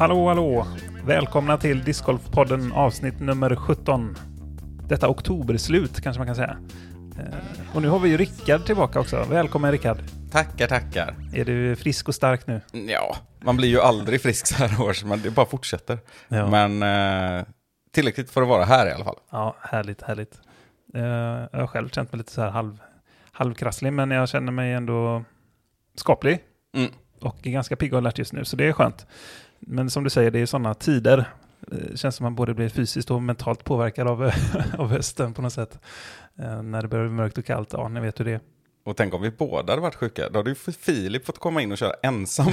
Hallå, hallå! Välkomna till Discgolfpodden avsnitt nummer 17. Detta oktoberslut kanske man kan säga. Eh, Och nu har vi ju Rickard tillbaka också. Välkommen Rickard! Tackar, tackar. Är du frisk och stark nu? Ja, man blir ju aldrig frisk så här års, men det bara fortsätter. Ja. Men eh, tillräckligt för att vara här i alla fall. Ja, härligt, härligt. Eh, Jag har själv känt mig lite så här halv, halvkrasslig, men jag känner mig ändå skaplig Mm. och är ganska pigg och alert just nu, så det är skönt. Men som du säger, det är sådana tider. Det känns som man både blir fysiskt och mentalt påverkad av, av hösten på något sätt. Eh, När det börjar bli mörkt och kallt, ja, ni vet hur det är. Och tänk om vi båda hade varit sjuka, då hade ju Filip fått komma in och köra ensam.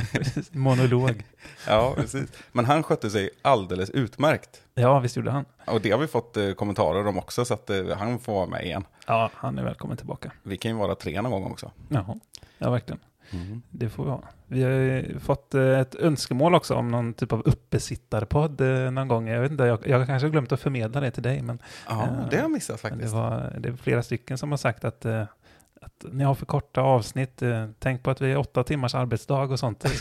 Monolog. ja, precis. Men han skötte sig alldeles utmärkt. Ja, visst gjorde han. Och det har vi fått eh, kommentarer om också, så att eh, han får vara med igen. Ja, han är välkommen tillbaka. Vi kan ju vara tre någon gång också. Jaha, ja verkligen. Det får vi ha. Vi har ju fått eh, ett önskemål också om någon typ av uppesittarpodd eh, någon gång. Jag vet inte, jag, jag kanske har glömt att förmedla det till dig, men Ja, det har jag missat men det, faktiskt. var, det är flera stycken som har sagt att, eh, att ni har för korta avsnitt. Tänk på att vi är åtta timmars arbetsdag och sånt.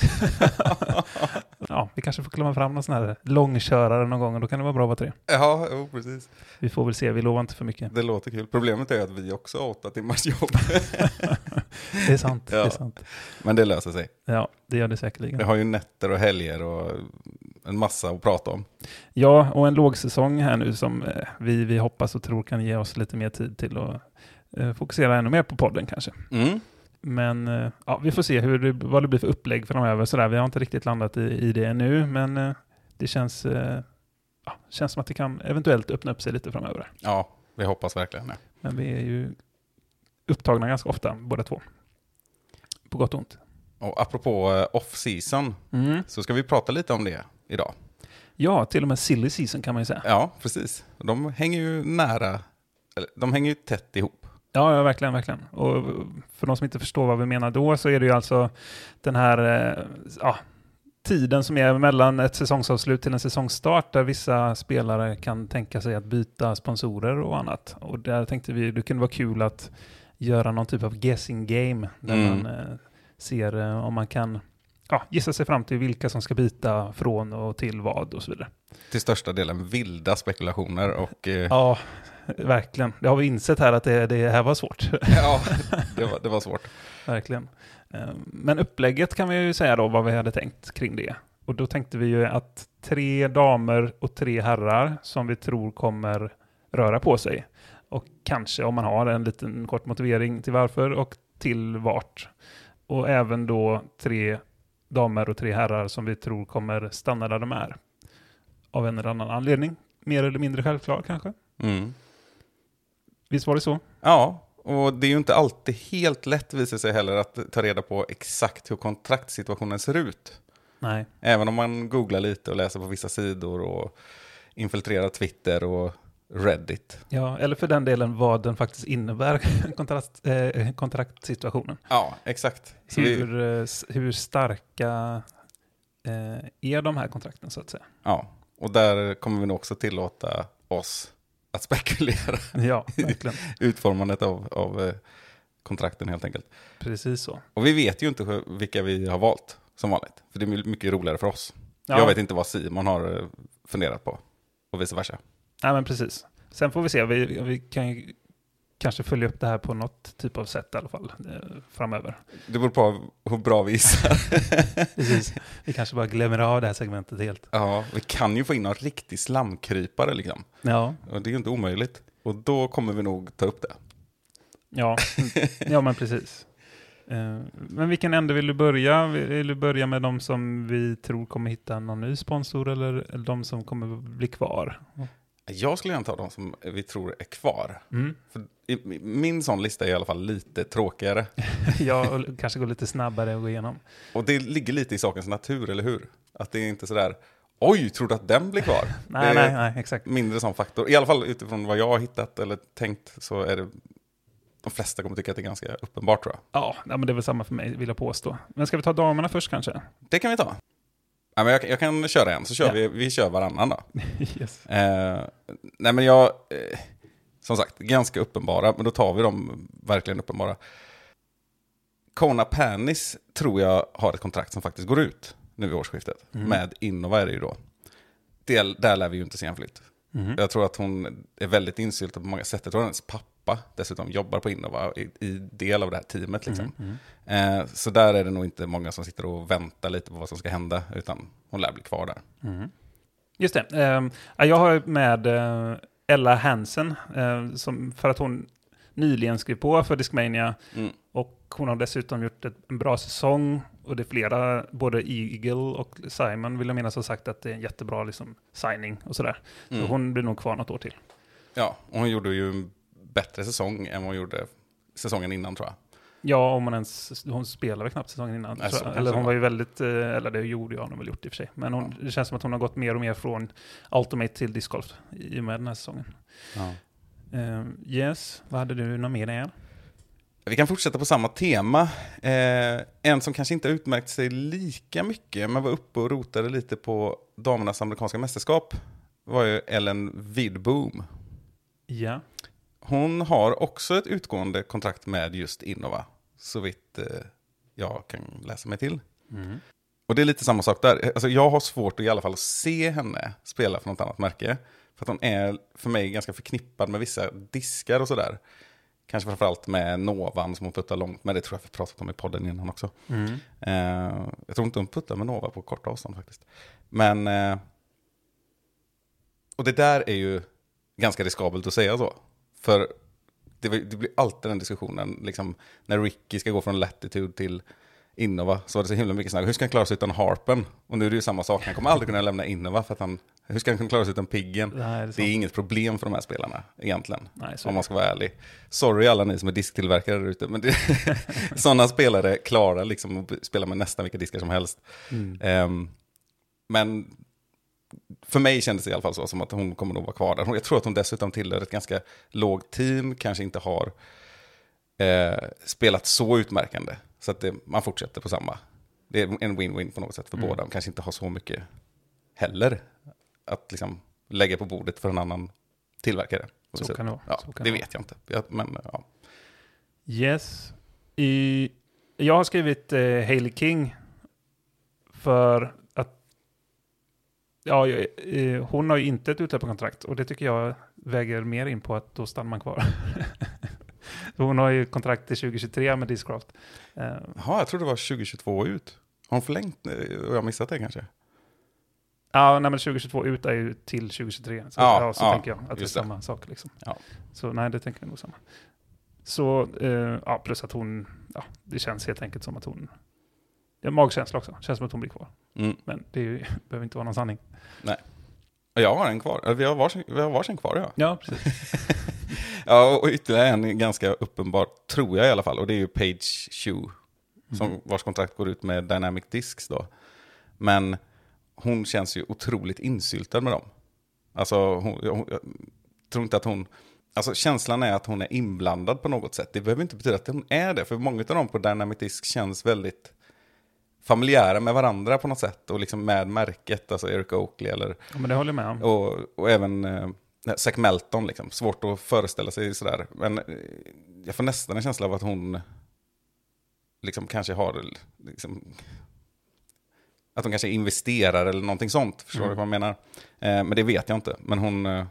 ja, vi kanske får klämma fram någon sån här långkörare någon gång och då kan det vara bra att vara tre. Ja, jo, precis. Vi får väl se, vi lovar inte för mycket. Det låter kul. Problemet är att vi också har åtta timmars jobb. Det är sant. Det Ja. är sant. Men det löser sig. Ja, det gör det säkerligen. Vi har ju nätter och helger och en massa att prata om. Ja, och en lågsäsong här nu som eh, vi, vi hoppas och tror kan ge oss lite mer tid till att eh, fokusera ännu mer på podden kanske. Mm. Men eh, ja, vi får se hur det, vad det blir för upplägg framöver. Sådär. Vi har inte riktigt landat i, i det ännu, men eh, det känns, eh, ja, känns som att det kan eventuellt öppna upp sig lite framöver. Ja, vi hoppas verkligen det. Men vi är ju upptagna ganska ofta, båda två. På gott och ont. Och apropå off-season så ska vi prata lite om det idag. Ja, till och med silly season kan man ju säga. Ja, precis. De hänger ju nära, eller de hänger ju tätt ihop. Ja, ja, verkligen, verkligen. Och för de som inte förstår vad vi menar då så är det ju alltså den här eh, ja, tiden som är mellan ett säsongsavslut till en säsongsstart där vissa spelare kan tänka sig att byta sponsorer och annat. Och där tänkte vi det kunde vara kul att göra någon typ av guessing game där Mm. man eh, ser eh, om man kan ja, gissa sig fram till vilka som ska byta från och till vad och så vidare. Till största delen vilda spekulationer och eh, Ja, verkligen. Det har vi insett här att det, det här var svårt. ja, det var, det var svårt. Verkligen. Eh, Men upplägget kan vi ju säga då vad vi hade tänkt kring det. Och då tänkte vi ju att tre damer och tre herrar som vi tror kommer röra på sig. Och kanske om man har en liten kort motivering till varför och till vart. Och även då tre damer och tre herrar som vi tror kommer stanna där de är. Av en eller annan anledning. Mer eller mindre självklar kanske. Mm. Visst var det så? Ja, och det är ju inte alltid helt lätt visar sig heller att ta reda på exakt hur kontraktsituationen ser ut. Nej. Även om man googlar lite och läser på vissa sidor och infiltrerar Twitter och Reddit. Ja, eller för den delen vad den faktiskt innebär, kontrakt, eh, kontraktsituationen. Ja, exakt. Så vi, Hur, eh, s- hur starka eh, är de här kontrakten så att säga? ja, och där kommer vi nog också tillåta oss att spekulera Ja, verkligen. utformandet av, av eh, kontrakten helt enkelt. Precis så. Och vi vet ju inte vilka vi har valt som vanligt. För det är mycket roligare för oss. Ja. Jag vet inte vad Simon har eh, funderat på. Och vice versa. Nej, men precis. Sen får vi se. Vi, vi kan ju kanske följa upp det här på något typ av sätt i alla fall eh, framöver. Det beror på hur bra vi gissar. Precis. Vi kanske bara glömmer av det här segmentet helt. ja, vi kan ju få in någon riktig slamkrypare liksom. Ja, Och det är ju inte omöjligt. Och då kommer vi nog ta upp det. ja, ja men precis. Eh, Men vilken ände vill du börja? Vill du börja med de som vi tror kommer hitta någon ny sponsor eller eller de som kommer bli kvar? Jag skulle gärna ta de som vi tror är kvar. Mm. För min sån lista är i alla fall lite tråkigare. Ja, och kanske gå lite snabbare att gå igenom. Och det ligger lite i sakens natur, eller hur? Att det är inte sådär, oj, tror du att den blir kvar? Nej, nej, nej, exakt. mindre sån faktor. I alla fall utifrån vad jag har hittat eller tänkt så är det, de flesta kommer tycka att det är ganska uppenbart tror jag. Ja, men det är väl samma för mig, vill jag påstå. Men ska vi ta damerna först kanske? Det kan vi ta. Ja, men jag, jag kan köra en, så kör Ja. vi, vi kör varannan då. yes. Eh, nej men jag, eh, som sagt, ganska uppenbara, men då tar vi dem verkligen uppenbara. Kona Panis tror jag har ett kontrakt som faktiskt går ut nu vid årsskiftet. Mm. Med Innova är det ju då. Det, där lär vi ju inte se en flytt. Mhm. Jag tror att hon är väldigt insyltad på många sätt. Jag tror att hennes pappa dessutom jobbar på Innova i, i del av det här teamet. Liksom. Mm. Eh, så där är det nog inte många som sitter och väntar lite på vad som ska hända, utan hon lär bli kvar där. Mm. Just det. Ja, jag har med eh, Ella Hansen, eh, som, för att hon nyligen skrev på för Discmania. Mm. Och hon har dessutom gjort ett, en bra säsong. Och det är flera, både Eagle och Simon vill jag minnas har sagt att det är en jättebra liksom, signing och sådär. Mm. Så hon blir nog kvar något år till. Ja, och hon gjorde ju en bättre säsong än vad hon gjorde säsongen innan tror jag. Ja, om hon ens, hon spelade väl knappt säsongen innan. Nej, så Eller hon var. ju väldigt, eh, eller det gjorde jag nog väl gjort i och för sig. Men hon, det känns som att hon har gått mer och mer från Ultimate till Disc Golf i och med den här säsongen. Ja. Eh, yes, vad hade du något mer där? Vi kan fortsätta på samma tema. Eh, en som kanske inte utmärkt sig lika mycket, men var uppe och rotade lite på damernas amerikanska mästerskap, var ju Ellen Widboom. Ja. Hon har också ett utgående kontrakt med just Innova, så vitt eh, jag kan läsa mig till. Mm. Och det är lite samma sak där. Alltså jag har svårt att i alla fall se henne spela för något annat märke. För att hon är för mig ganska förknippad med vissa diskar och sådär. Kanske framförallt med Novan som hon puttar långt med. Det tror jag vi pratat om i podden innan också. Mm. Eh, jag tror inte hon puttar med Nova på korta avstånd faktiskt. Men... Eh, och det där är ju ganska riskabelt att säga så. För det, det blir alltid den diskussionen, liksom, när Ricky ska gå från Latitude till Innova, så var det så himla mycket snack. Hur ska han klara sig utan Harpen? Och nu är det ju samma sak, han kommer aldrig kunna lämna Innova för att han... Hur ska han kunna klara sig utan Piggen? Nej, det är Det är inget problem för de här spelarna, egentligen. Nej, om man ska vara ärlig. Sorry alla ni som är disktillverkare där ute, men det, sådana spelare klarar liksom att spela med nästan vilka diskar som helst. Mm. Ehm, men för mig kändes det i alla fall så, som att hon kommer nog vara kvar där. Jag tror att hon dessutom tillhör ett ganska lågt team, kanske inte har eh, spelat så utmärkande. Så att det, man fortsätter på samma. Det är en win-win på något sätt för Mm. båda. De kanske inte har så mycket heller att liksom lägga på bordet för en annan tillverkare. Så kan det vara. Ja, kan det vet jag inte. Jag, men ja. Yes. I, jag har skrivit eh, Hailey King för ja, eh, hon har ju inte ett utlöparkontrakt och det tycker jag väger mer in på att då stannar man kvar. hon har ju kontrakt till 2023 med Discraft. Eh, Jaha, jag trodde det var 2022 ut. Har hon förlängt eh, och jag missat det kanske? ja, nej, men 2022 ut är ju till 2023. Så, Ja, ja, så ja, tänker jag att det är just det. samma sak. Liksom. Ja. Så nej, det tänker jag nog samma. Så, eh, ja, plus att hon, ja, det känns helt enkelt som att hon, det är magkänsla också, känns som att hon blir kvar. Mm. Men det ju, behöver inte vara någon sanning. Och Jag har en kvar. Vi har varsin, vi har varsin kvar, ja. Ja, precis. Ja, och ytterligare en ganska uppenbar, tror jag i alla fall, och det är ju Page Shoe, som, Mm. vars kontrakt går ut med Dynamic Discs då. Men hon känns ju otroligt insyltad med dem. Alltså, hon, jag, jag tror inte att hon... Alltså känslan är att hon är inblandad på något sätt. Det behöver inte betyda att hon är det, för många av dem på Dynamic Disc känns väldigt familjära med varandra på något sätt. Och liksom med märket, alltså Eric Oakley eller Ja, men det håller jag med om. och, och även eh, Zac Melton, liksom. svårt att föreställa sig sådär. Men eh, jag får nästan en känsla av att hon liksom kanske har, liksom, att hon kanske investerar eller någonting sånt. Förstår Mm. du vad jag menar? Eh, men det vet jag inte. Men hon, eh,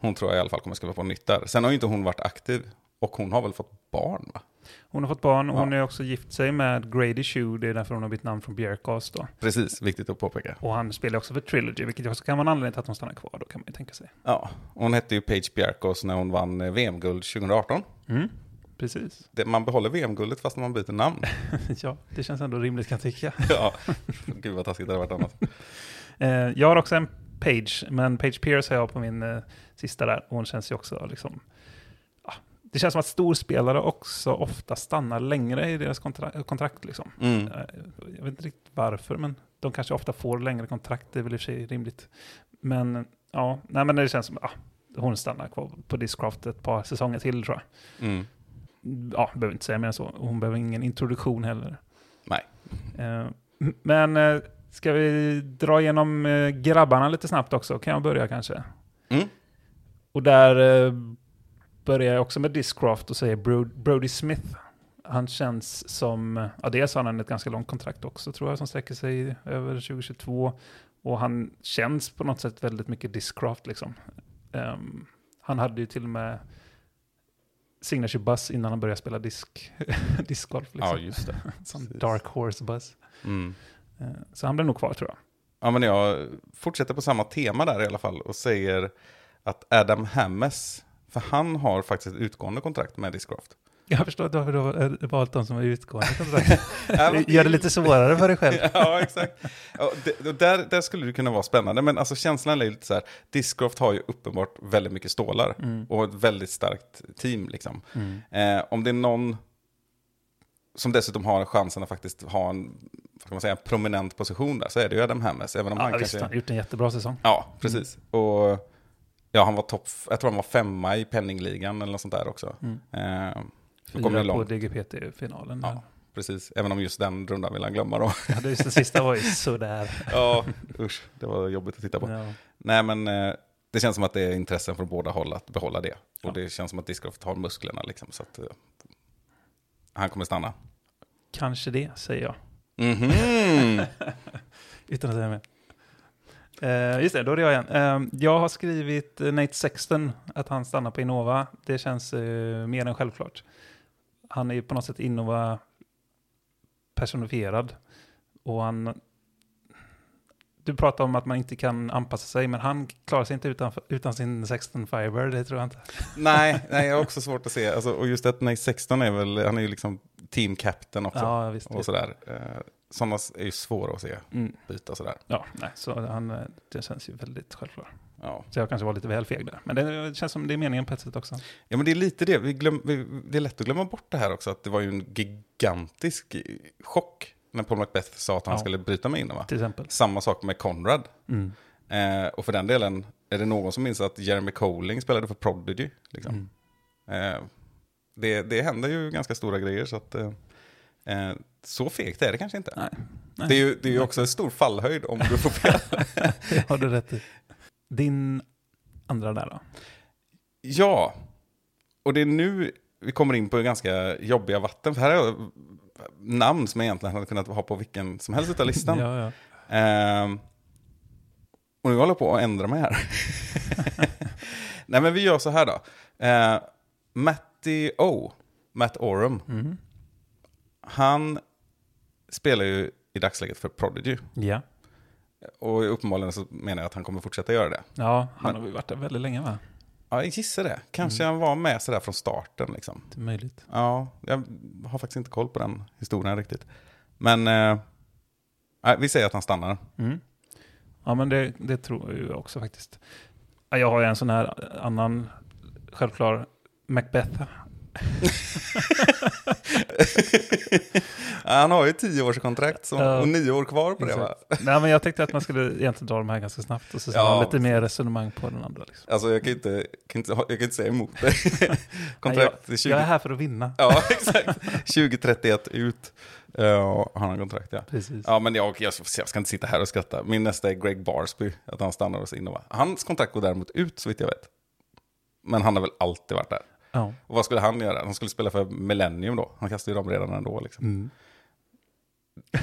hon tror jag i alla fall kommer skriva på nytt där. Sen har ju inte hon varit aktiv. Och hon har väl fått barn va? Hon har fått barn och hon Ja. är också gift sig med Grady Shoe, det är därför hon har bytt namn från Bjerkast då. Precis, viktigt att påpeka. Och han spelar också för Trilogy, vilket också kan vara en anledning till att hon stannar kvar, då kan man ju tänka sig. Ja, hon hette ju Paige Bjerkos när hon vann eh, VM-guld 2018. Mm, precis. Det, man behåller VM-guldet fast man byter namn. ja, det känns ändå rimligt kan jag tycka. ja, gud vad taskigt det hade varit annars. Eh, jag har också en Page, men Page Pierce har jag på min eh, sista där. Och hon känns ju också liksom... Ja, det känns som att storspelare också ofta stannar längre i deras kontra kontrakt. Liksom. Mm. Eh, jag vet inte riktigt varför, men de kanske ofta får längre kontrakt. Det är väl i och för sig rimligt. Men ja, nej, men det känns som att hon stannar kvar på Discraft ett par säsonger till tror jag. Mm. Ja, behöver inte säga mer än så. Hon behöver ingen introduktion heller. Nej. Eh, men eh, Ska vi dra igenom grabbarna lite snabbt också? Kan jag börja kanske? Mm. Och där börjar jag också med Discraft och säger Bro- Brody Smith. Han känns som, ja dels har han ett ganska långt kontrakt också tror jag som sträcker sig över 2022. Och han känns på något sätt väldigt mycket Discraft liksom. Ehm, han hade ju till och med Signature Buzz innan han började spela disk, discgolf. Liksom. Ja, just det. Som precis. Dark Horse Buzz. Mm. Eh, Så han blir nog kvar tror jag. Ja, men jag fortsätter på samma tema där i alla fall och säger att Adam Hammes, för han har faktiskt ett utgående kontrakt med Discraft. Jag förstår att du har valt de som är utgående kontrakt. Gör det lite svårare för dig själv. ja, exakt. Ja, det, och där, där skulle det kunna vara spännande, men alltså känslan är lite så här, Discraft har ju uppenbart väldigt mycket stålar Mm. och ett väldigt starkt team liksom. Mm. Eh, om det är någon som dessutom har chansen att faktiskt ha en vad man säga, prominent position där så är det ju Adam Hammes, även om Ja, han visst, kanske... han har gjort en jättebra säsong. Ja, precis. Och ja, han var topp, jag tror han var femma i penningligan eller något sånt där också. Mm. Eh, Fyra på. DGPT-finalen. Ja, precis. Även om just den rundan vill han glömma då. Ja, det just den sista var ju sådär. ja, usch, det var jobbigt att titta på. Ja. Nej, men eh, det känns som att det är intressen från båda håll att behålla det. Ja. Och det känns som att Discraft har musklerna liksom, så att eh, han kommer stanna. Kanske det, säger jag. Mhm. Utan att säga mer. Uh, just det, då är det jag igen. Uh, jag har skrivit Nate Sexton, att han stannar på Innova. Det känns uh, mer än självklart. Han är ju på något sätt Innova personifierad. Och han... Du pratar om att man inte kan anpassa sig, men han klarar sig inte utan, utan sin Sexton Fiber, det tror jag inte. nej, nej, jag har också svårt att se. Alltså, och just att nej, 16 är väl, han är ju liksom team captain också. Ja, visst. och sådär. Eh, sådana är ju svåra att se Mm. byta sådär. Ja, nej, så han, eh, det känns ju väldigt självklart. Ja. Så jag kanske var lite väl feg där. Men det känns som det är meningen på ett sätt också. ja, men det är lite det. Vi glöm, vi, det är lätt att glömma bort det här också, att det var ju en gigantisk chock när Paul Macbeth sa att han Ja. skulle bryta med Innova. Till exempel. Samma sak med Conrad. Mm. Eh, och för den delen, är det någon som minns att Jeremy Colling spelade för Prodigy? Liksom? Mm. Eh, det, det händer ju ganska stora grejer, så att... Eh, eh, så fegt är det kanske inte. Nej. Nej. Det är ju, det är ju också en stor fallhöjd om du får fel. Det har du rätt i. Din andra där då? ja, och det är nu vi kommer in på ganska jobbiga vatten. För här jag namn som jag egentligen hade kunnat ha på vilken som helst av listan. Ja, ja. Ehm, och nu håller jag på att ändra mig här. Nej men vi gör så här då. Uh, Matty O, Matt Oram, Mm. han spelar ju i dagsläget för Prodigy. ja. Och uppenbarligen så menar jag att han kommer fortsätta göra det. Ja, han Men- har ju varit där väldigt länge va? Ja, jag gissar det. Kanske han var med sådär från starten liksom. Det är möjligt. Ja, jag har faktiskt inte koll på den historien riktigt. Men eh, vi säger att han stannar. Mm. Ja, men det, det tror jag också faktiskt. Ja, Jag har ju en sån här annan självklar Macbeth. Han har ju tio års kontrakt som, Ja. och nio år kvar på det va? Exakt. Nej, men jag tänkte att man skulle egentligen dra de här ganska snabbt och så Ja. lite mer resonemang på den andra. Liksom. Alltså jag kan inte, kan inte, jag kan inte säga emot det. Nej, kontrakt är jag, 20, jag är här för att vinna. Ja, exakt. 2031 ut. Ja, han har kontrakt ja. Precis. Ja, men jag, jag, jag ska inte sitta här och skratta. Min nästa är Greg Barsby, att han stannar hos Innova. Hans kontrakt går däremot ut, så vitt jag vet. Men han har väl alltid varit där. Ja. Och vad skulle han göra? Han skulle spela för Millennium då. Han kastade ju dem redan ändå liksom. Mm.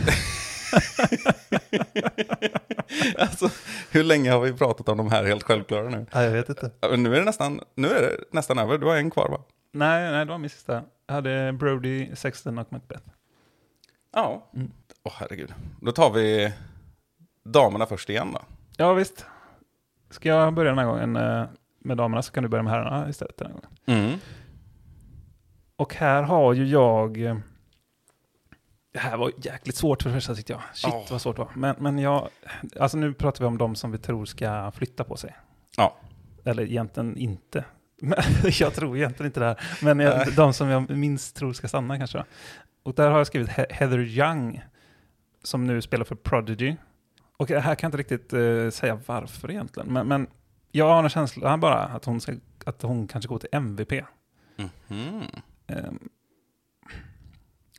Alltså, hur länge har vi pratat om de här helt självklara nu? Ja, jag vet inte. Nu är det nästan, nu är det nästan över. Du har en kvar va? Nej, nej, det var min sista. Jag hade Brody, Sexton och Macbeth. Ja. Åh Mm. herregud. Då tar vi damerna först igen då. Ja, visst. Ska jag börja den här gången eh, med damerna så kan du börja med herrarna istället den här gången. Mm. Och här har ju jag... Det här var jäkligt svårt för det första tyckte jag. Shit Ja. vad svårt det var. Men, men jag... Alltså nu pratar vi om de som vi tror ska flytta på sig. Ja. Eller egentligen inte. Men jag tror egentligen inte det här. Men jag, de som jag minst tror ska stanna kanske. Och där har jag skrivit He- Heather Young. Som nu spelar för Prodigy. Och här kan jag inte riktigt eh, säga varför egentligen. Men, men jag har en känsla bara att hon, ska, att hon kanske går till MVP. Mhm. Ehm,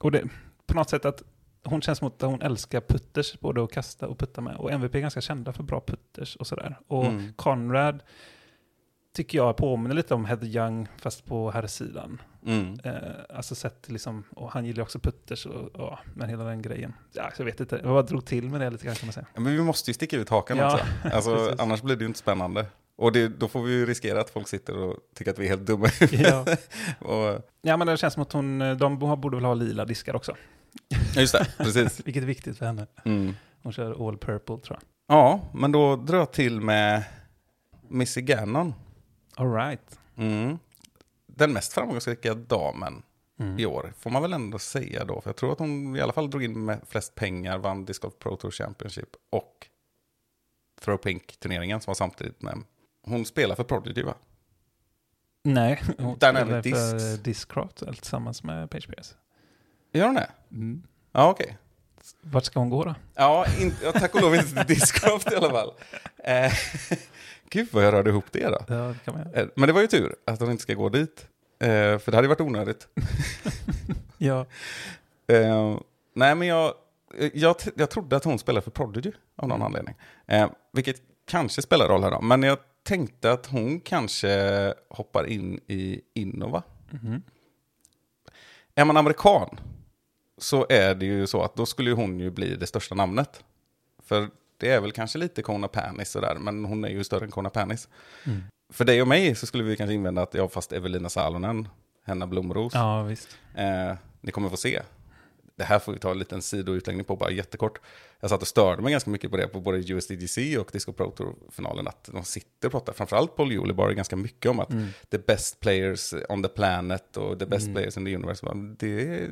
och det, på något sätt att hon känns som att hon älskar putters, både att kasta och putta med. Och MVP är ganska kända för bra putters och sådär. Och Mm. Conrad tycker jag påminner lite om Heather Young, fast på här sidan. Mm. Eh, alltså sett liksom, och han gillar också putters och ja, men hela den grejen. Ja, jag vet inte, jag bara drog till med det lite grann kan man säga. Ja, Men vi måste ju sticka ut hakan Ja, också. Alltså, annars blir det ju inte spännande. Och det, då får vi ju riskera att folk sitter och tycker att vi är helt dumma. Ja. och, ja, men det känns som att hon, de borde väl ha lila diskar också. just det, precis. Vilket är viktigt för henne. Mm. Hon kör all purple tror jag. Ja, men då drar jag till med Missy Gannon. All right. Mm. Den mest framgångsrika damen Mm. i år, får man väl ändå säga då. För jag tror att hon i alla fall drog in med flest pengar, vann Disc Golf Pro Tour Championship och Throw Pink-turneringen som var samtidigt med. Hon spelar för Prodigy va? Nej, hon Dynamic spelar för. Discraft tillsammans med Page Pierce. Gör hon det? Mm. Ja, okej. Vart ska hon gå då? Ja, inte, ja, tack och lov inte till Discraft i alla fall. Eh, gud vad jag rörde ihop det då. Ja, det kan man. Eh, Men det var ju tur att hon inte ska gå dit. Eh, för det hade varit onödigt. Ja. Eh, nej, men jag, jag, jag trodde att hon spelade för Prodigy av någon anledning. Eh, vilket kanske spelar roll här då. Men jag tänkte att hon kanske hoppar in i Innova. Mhm. Är man amerikan så är det ju så att då skulle hon ju bli det största namnet. För det är väl kanske lite Kona Panis sådär, men hon är ju större än Kona Panis. Mm. För dig och mig så skulle vi kanske invända att ja, fast Evelina Salonen, Henna Blomros, Ja, visst. eh, ni kommer få se. Det här får vi ta en liten sidoutläggning på, bara jättekort. Jag satt och störde mig ganska mycket på det på både USDGC och Disco Pro Tour-finalen, att de sitter och pratar, framförallt Paul Julibar, ganska mycket om att Mm. the best players on the planet och the best Mm. players in the universe. Det,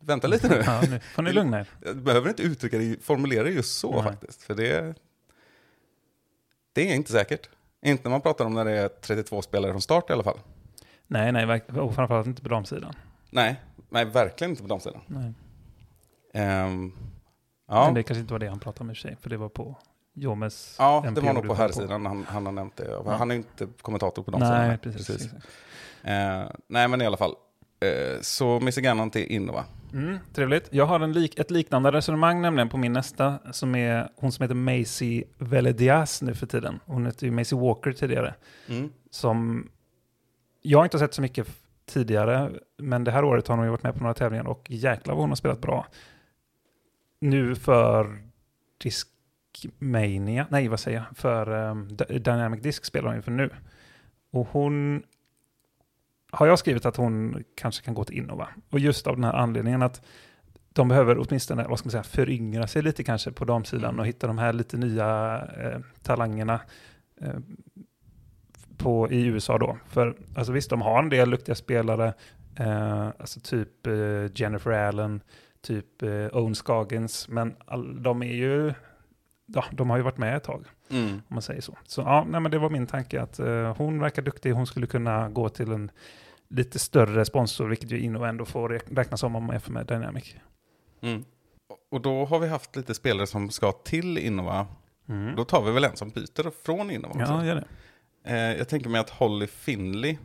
vänta lite nu. Ja, nu får ni lugna er. Behöver inte uttrycka det, formulera det just så Nej. faktiskt. För det, det är inte säkert. Inte när man pratar om när det är 32 spelare från start i alla fall. Nej, nej, och framförallt inte på damsidan. Nej, nej verkligen inte på de sidan. Nej. Ehm, ja. Men det kanske inte var det han pratade om i sig, för det var på Jomes ja, det MP var nog på här sidan han, han har nämnt det. Ja. Han är inte kommentator på de Nej, sidorna. precis. exakt. Eh, nej, men i alla fall. Eh, så Missy Gannon till Innova. Mm, trevligt. Jag har en lik, ett liknande resonemang nämligen på min nästa, som är hon som heter Macy Veledias nu för tiden. Hon hette ju Macy Walker tidigare. Mm. Som jag har inte sett så mycket tidigare, men det här året har hon ju varit med på några tävlingar och jäklar vad hon har spelat bra. Nu för Discmania, nej vad säger jag, för um, Dynamic Disc spelar hon ju för nu. Och hon har jag skrivit att hon kanske kan gå till Innova. Och just av den här anledningen att de behöver åtminstone, vad ska man säga, föryngra sig lite kanske på damsidan och hitta de här lite nya eh, talangerna eh, på, i USA då. För alltså visst, de har en del duktiga spelare, eh, alltså typ eh, Jennifer Allen, typ eh, Owen Scoggins, men all, de är ju, ja, de har ju varit med ett tag, Mm. om man säger så. Så ja, nej, men det var min tanke att eh, hon verkar duktig, hon skulle kunna gå till en lite större sponsor, vilket ju Inno ändå får räk- räknas som om man jämför med Dynamic. Mm. Och då har vi haft lite spelare som ska till Innova. Mm. Då tar vi väl en som byter från Innova också. Ja, gör det. Eh, jag tänker mig att Holly Finley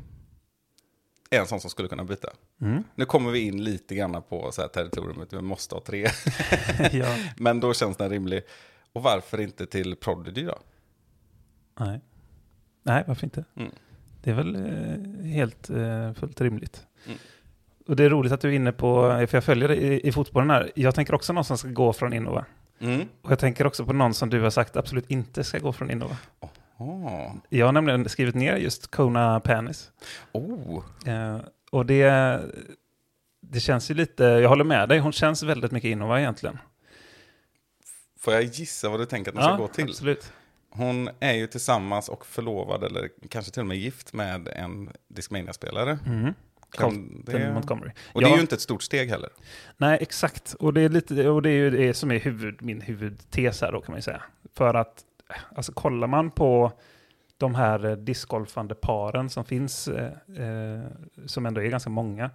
en sån som skulle kunna byta. Mm. Nu kommer vi in lite grann på så här territoriumet, vi måste ha tre. ja. Men då känns den rimlig. Och varför inte till Prodigy då? Nej. Nej, varför inte? Mm. Det är väl eh, helt eh, fullt rimligt. Mm. Och det är roligt att du är inne på, för jag följer i, i fotbollen här. Jag tänker också någon som ska gå från Innova. Mm. Och jag tänker också på någon som du har sagt absolut inte ska gå från Innova. Oh. Jag har nämligen skrivit ner just Kona Panis. oh. Eh, och det, det känns ju lite, jag håller med dig, hon känns väldigt mycket Innova egentligen. Får jag gissa vad du tänker att den ska gå till? absolut. Hon är ju tillsammans och förlovad, eller kanske till och med gift med en Discmania-spelare. Mm. Colton det... Montgomery. Och det är Ja. ju inte ett stort steg heller. Nej, exakt. Och det är, lite, och det är ju det som är huvud, min huvudtes här då kan man ju säga. För att, alltså kollar man på de här eh, discgolfande paren som finns, eh, eh, som ändå är ganska många,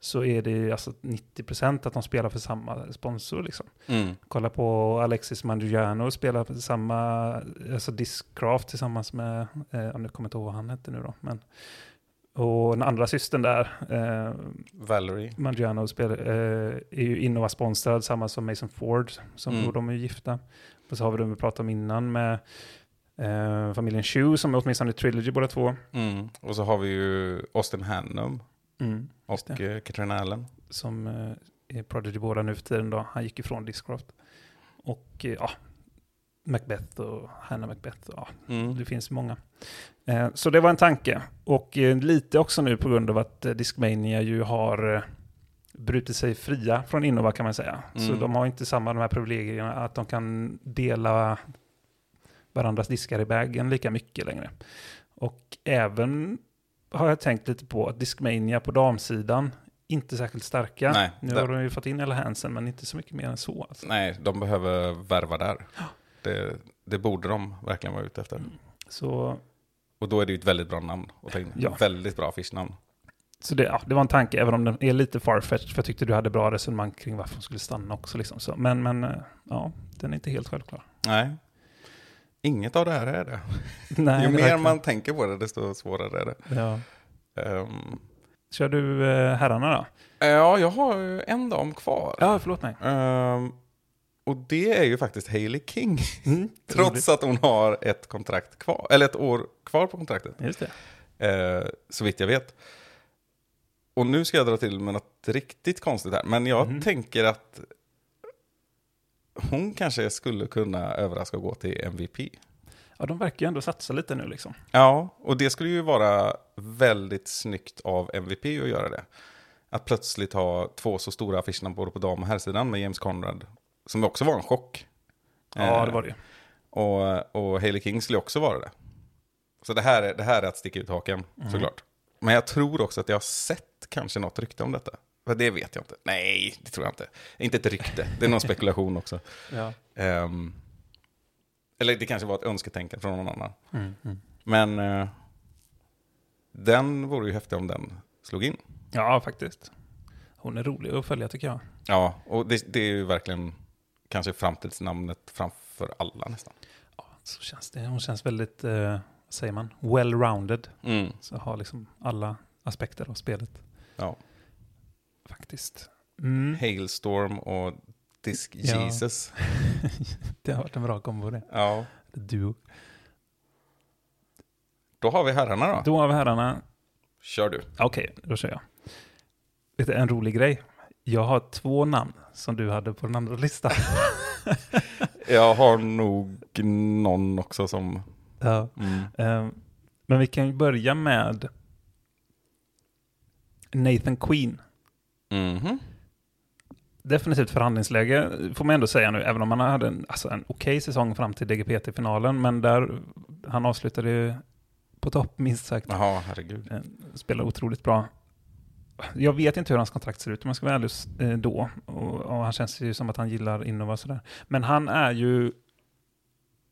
så är det ju alltså 90% att de spelar för samma sponsor. Liksom. Mm. Kolla på Alexis Mandriano spelar för samma, alltså Discraft tillsammans med, eh, ja, nu kommer jag inte ihåg vad han hette nu då, men Och den andra systern där, eh, Valerie. Mangiano, spel, eh, är ju Innova-sponsrad, samma som Mason Ford, som Mm. och de är gifta. Och så har vi det vi pratade om innan med eh, familjen Chu, som är åtminstone i Trilogy båda två. Mm. Och så har vi ju Austin Hannum just och eh, Katrin Allen. Som eh, är Prodigy båda nu för tiden då. Han gick ifrån Discraft. Och eh, ja, Macbeth och Hannah Macbeth. Ja, Mm. det finns många. Eh, så det var en tanke. Och eh, lite också nu på grund av att eh, Discmania ju har eh, brutit sig fria från Innova kan man säga. Så Mm. de har inte samma de här privilegierna att de kan dela varandras diskar i bagen lika mycket längre. Och även har jag tänkt lite på att Discmania på damsidan inte särskilt starka. Nej, nu där- har de ju fått in Ella Hansen men inte så mycket mer än så. Alltså. Nej, de behöver värva där. Det, det borde de verkligen vara ute efter. Så Och då är det ju ett väldigt bra namn att ta in. Ja. Väldigt bra affischnamn. Så det, ja, det var en tanke, även om den är lite farfetched, för jag tyckte du hade bra resonemang kring varför hon skulle stanna också. Liksom. Så, men, men eh, ja, den är inte helt självklar. Nej. Inget av det här är det. Nej, Ju mer man tänker på det, desto svårare är det. Ja. Ehm, Kör du eh, herrarna då? ja, jag har en dam kvar. Ja, förlåt mig. Ehm, och det är ju faktiskt Hailey King. Mm, Trots att hon har ett kontrakt kvar, eller ett år kvar på kontraktet. Just det. Eh, så vitt jag vet. Och nu ska jag dra till med något riktigt konstigt här. Men jag Mhm. tänker att hon kanske skulle kunna överraska och gå till MVP. Ja, de verkar ju ändå satsa lite nu liksom. Ja, och det skulle ju vara väldigt snyggt av MVP att göra det. Att plötsligt ha två så stora affischerna både på dam och herrsidan med James Conrad. Som också var en chock. Ja, Eh, det var det. Och, och Hailey King skulle också vara det. Så det här, är, det här är att sticka ut haken, Mm. såklart. Men jag tror också att jag har sett kanske något rykte om detta. Men det vet jag inte. Nej, det tror jag inte. Inte ett rykte, det är någon spekulation också. Ja. Ehm, eller det kanske var ett önsketänkande från någon annan. Mm, mm. Men eh, den vore ju häftig om den slog in. ja, faktiskt. Hon är rolig att följa tycker jag. Ja, och det, det är ju verkligen kanske framtidsnamnet framför alla nästan. Ja, så känns det. Hon känns väldigt, vad säger man, well-rounded. Mm, Så har liksom alla aspekter av spelet. ja. Faktiskt. Mm. Hailstorm och Disk Ja. Jesus. det har varit en bra kombo det. Ja. Duo. Då har vi herrarna då. Då har vi herrarna. Kör du. Okej, då kör jag. Vet du, en rolig grej. Jag har två namn som du hade på den andra listan. Jag har nog någon också som... ja. Mm. Ehm, Men vi kan ju börja med Nathan Queen. Mhm. Definitivt förhandlingsläge får man ändå säga nu, även om han hade en, alltså en okej säsong fram till DGPT-finalen, men där han avslutade ju på topp minst sagt. Jaha, herregud. Eh, Spelar otroligt bra. Jag vet inte hur hans kontrakt ser ut om man ska vara ärlig eh, då. Och, och han känns ju som att han gillar Innova och sådär. Men han är ju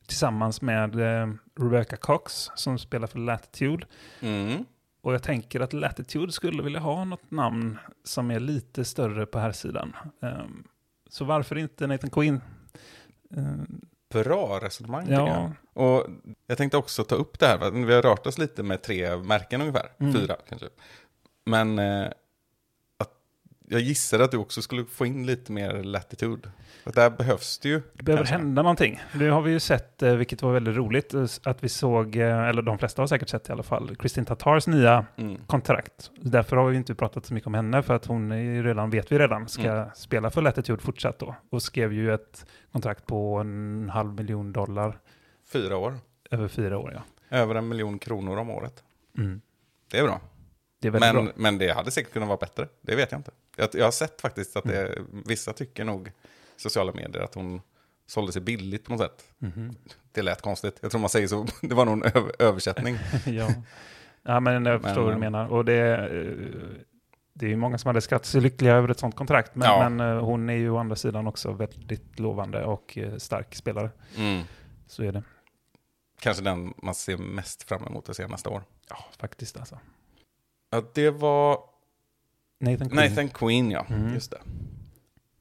tillsammans med eh, Rebecca Cox som spelar för Latitude. Mm. Och jag tänker att Latitude skulle vilja ha något namn som är lite större på här sidan. Ehm, så varför inte Nathan Quinn? Ehm, Bra resonemang tycker jag. ja, Och jag tänkte också ta upp det här, vi har rört oss lite med tre märken ungefär. Mm. Fyra kanske. Men eh, jag gissar att du också skulle få in lite mer latitude. Och där behövs det ju. det behöver kanske. hända någonting. Det har vi ju sett, eh, vilket var väldigt roligt, eh, att vi såg, eh, eller de flesta har säkert sett i alla fall, Kristin Tatars nya Mm. kontrakt. Därför har vi inte pratat så mycket om henne, för att hon är ju redan, vet vi redan, ska Mm. spela för Latitude fortsatt då. Och skrev ju ett kontrakt på en halv miljon dollar Fyra år. över fyra år. Ja. Över en miljon kronor om året. Mm. Det är bra. Det Men, bra. men det hade säkert kunnat vara bättre. Det vet jag inte. Jag, jag har sett faktiskt att det, Mm. vissa tycker nog sociala medier att hon sålde sig billigt på något sätt. Mhm. Det lät konstigt. Jag tror man säger så. Det var nog en över, översättning. ja. ja, men jag förstår Men, vad du eh, menar. Och det, eh, det är ju många som hade skrattat sig lyckliga över ett sånt kontrakt, men, Ja. men eh, hon är ju å andra sidan också väldigt lovande och stark spelare. Mm. Så är det. Kanske den man ser mest fram emot att se nästa år. Ja, faktiskt alltså. Ja, det var Nathan Quinn. Nathan Queen, ja. Mm. Just det.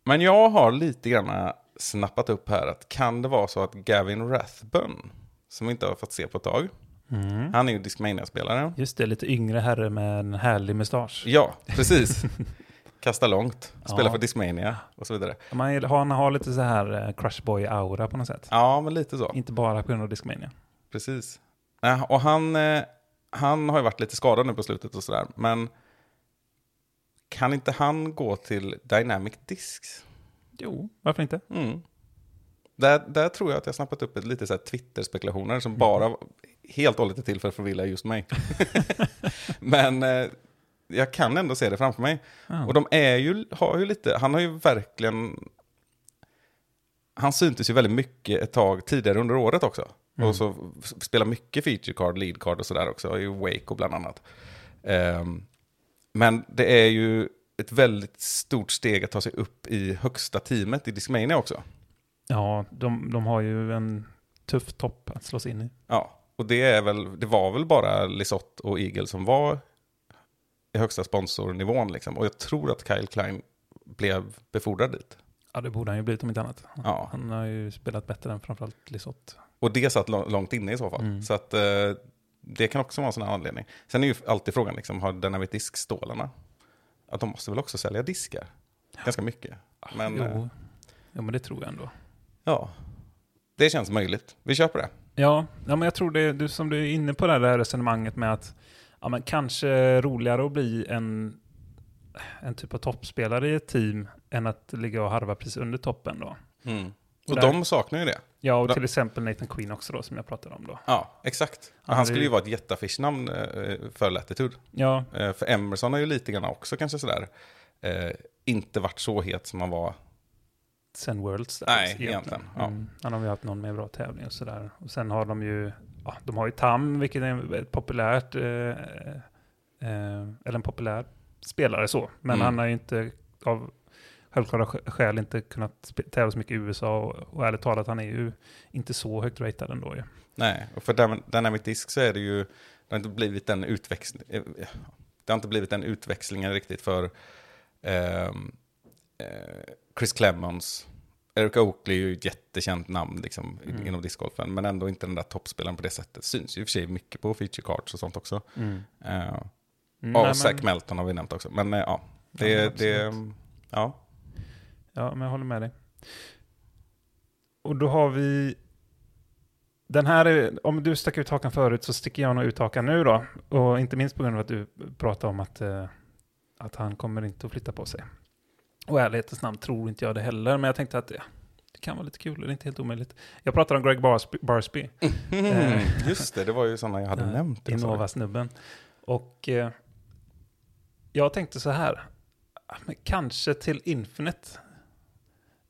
Men jag har lite grann snappat upp här att kan det vara så att Gavin Rathbun, som vi inte har fått se på ett tag, Mm. Han är ju Discmania-spelare. Just det, lite yngre herre med en härlig mustasch. Ja, precis. Kasta långt, spela Ja. för Discmania och så vidare. Man, han har lite så här eh, Crush Boy-aura på något sätt. Ja, men lite så. Inte bara på grund av Discmania. Precis. Nej, Och han, eh, han har ju varit lite skadad nu på slutet och sådär. Men kan inte han gå till Dynamic Discs? Jo, varför inte? Mm. Där, där tror jag att jag snappat upp ett lite så här Twitter-spekulationer som bara helt och hållet är till för att förvilla just mig. Men eh, jag kan ändå se det framför mig. Ja. Och de är ju, har ju lite, han har ju verkligen... Han syntes ju väldigt mycket ett tag tidigare under året också. Mm. Och så spelar mycket feature card, lead card och sådär också, i Wake och bland annat. Ehm, men det är ju ett väldigt stort steg att ta sig upp i högsta teamet i Discmania också. Ja, de, de har ju en tuff topp att slås in i. Ja, och det, är väl, det var väl bara Lisotte och Eagle som var i högsta sponsornivån. Liksom. Och jag tror att Kyle Klein blev befordrad dit. Ja, det borde han ju blivit om inte annat. Ja. Han har ju spelat bättre än framförallt Lisotte. Och det satt lång- långt inne i så fall. Mm. Så att eh, det kan också vara en sån här anledning. Sen är ju alltid frågan, liksom, har Dynamic Disk-stålarna? Att de måste väl också sälja diskar? Ganska mycket. Men jo. eh, jo, men det tror jag ändå. ja, det känns möjligt. Vi köper det. Ja, ja men jag tror det, du, som du är inne på det här resonemanget med att ja, men kanske roligare att bli en, en typ av toppspelare i ett team än att ligga och harva precis under toppen då. Och där- de saknar ju det. Ja, och till exempel Nathan Queen också då, som jag pratade om då. Ja, exakt. Han det- skulle ju vara ett jätteaffischnamn eh, för Latitude. Ja, Eh, För Emerson har ju lite grann också kanske sådär, eh, inte varit så het som han var. sen Worlds. Där, Nej, egentligen, ja. Mm, han har ju haft någon mer bra tävling och sådär. Och sen har de ju, ja, de har ju Tam, vilket är ett populärt, eh, eh, eller en populär spelare så. Men Mm. han har ju inte av självklara skä- skäl inte kunnat tävla så mycket i USA och, och ärligt talat, han är ju inte så högt ratad ändå ju. Nej, och för Dynam- Dynamic Disk så är det ju, det har inte blivit den utväxling, eh, det har inte blivit den utväxlingen riktigt för ehm, eh, Chris Clemons. Eric Oakley är ju ett jättekänt namn liksom, Mm. inom discgolfen, men ändå inte den där toppspelaren på det sättet. Syns ju i och för sig mycket på feature cards och sånt också. Eh, Mm, och nej, men- Zach Melton har vi nämnt också. Men eh, ja, det, Ja, det, ja. Ja, men jag håller med dig. Och då har vi... Den här, är, om du stack ut hakan förut så sticker jag nog ut hakan nu då. Och inte minst på grund av att du pratade om att, eh, att han kommer inte att flytta på sig. Och ärlighetens namn tror inte jag det heller, men jag tänkte att ja, det kan vara lite kul, det är inte helt omöjligt. Jag pratar om Greg Barsby, Barsby Mm, just det, det var ju sådana jag hade Eh, nämnt. Innova-snubben. Och eh, jag tänkte så här, kanske till Infinite.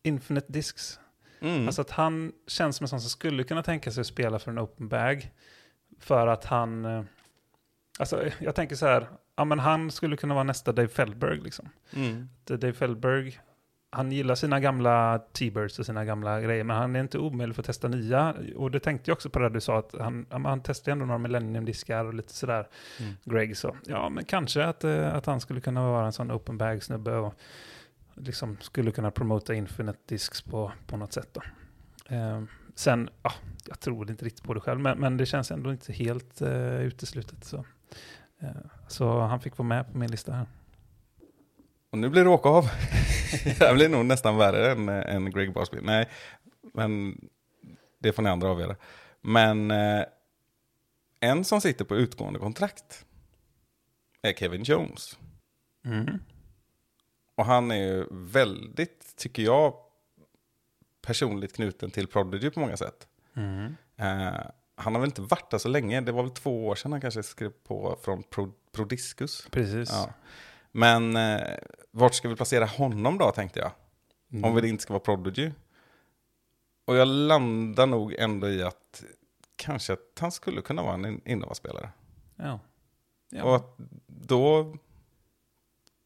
Infinite Discs. Mm. Alltså att han känns som en sån som skulle kunna tänka sig att spela för en open bag. För att han... eh, Alltså jag tänker så här, ja men han skulle kunna vara nästa Dave Feldberg liksom. Mm. Dave Feldberg, han gillar sina gamla T-birds och sina gamla grejer, men han är inte omöjlig för att testa nya. Och det tänkte jag också på det du sa, att han, han testade ändå några Millennium-diskar och lite sådär. Mm. Greg så, ja men kanske att, eh, att han skulle kunna vara en sån open bag-snubbe liksom skulle kunna promota Infinite Discs på, på något sätt då. Eh, sen, ja, jag tror inte riktigt på det själv, men, men det känns ändå inte helt eh, uteslutet. Så. Eh, så han fick vara med på min lista här. Och nu blir det åka av. det här blir nog nästan värre än, än Greg Barsby. Nej, men det får ni andra avgöra. Men eh, en som sitter på utgående kontrakt är Kevin Jones. Mm. Och han är ju väldigt, tycker jag, personligt knuten till Prodigy på många sätt. Mm. Eh, han har väl inte varit där så länge. Det var väl två år sedan han kanske skrev på från Pro, Prodiscus. Precis. Ja. Men eh, vart ska vi placera honom då, tänkte jag. Mm. Om det inte ska vara Prodigy. Och jag landar nog ändå i att kanske att han skulle kunna vara en Innova-spelare. Ja. ja. Och att då,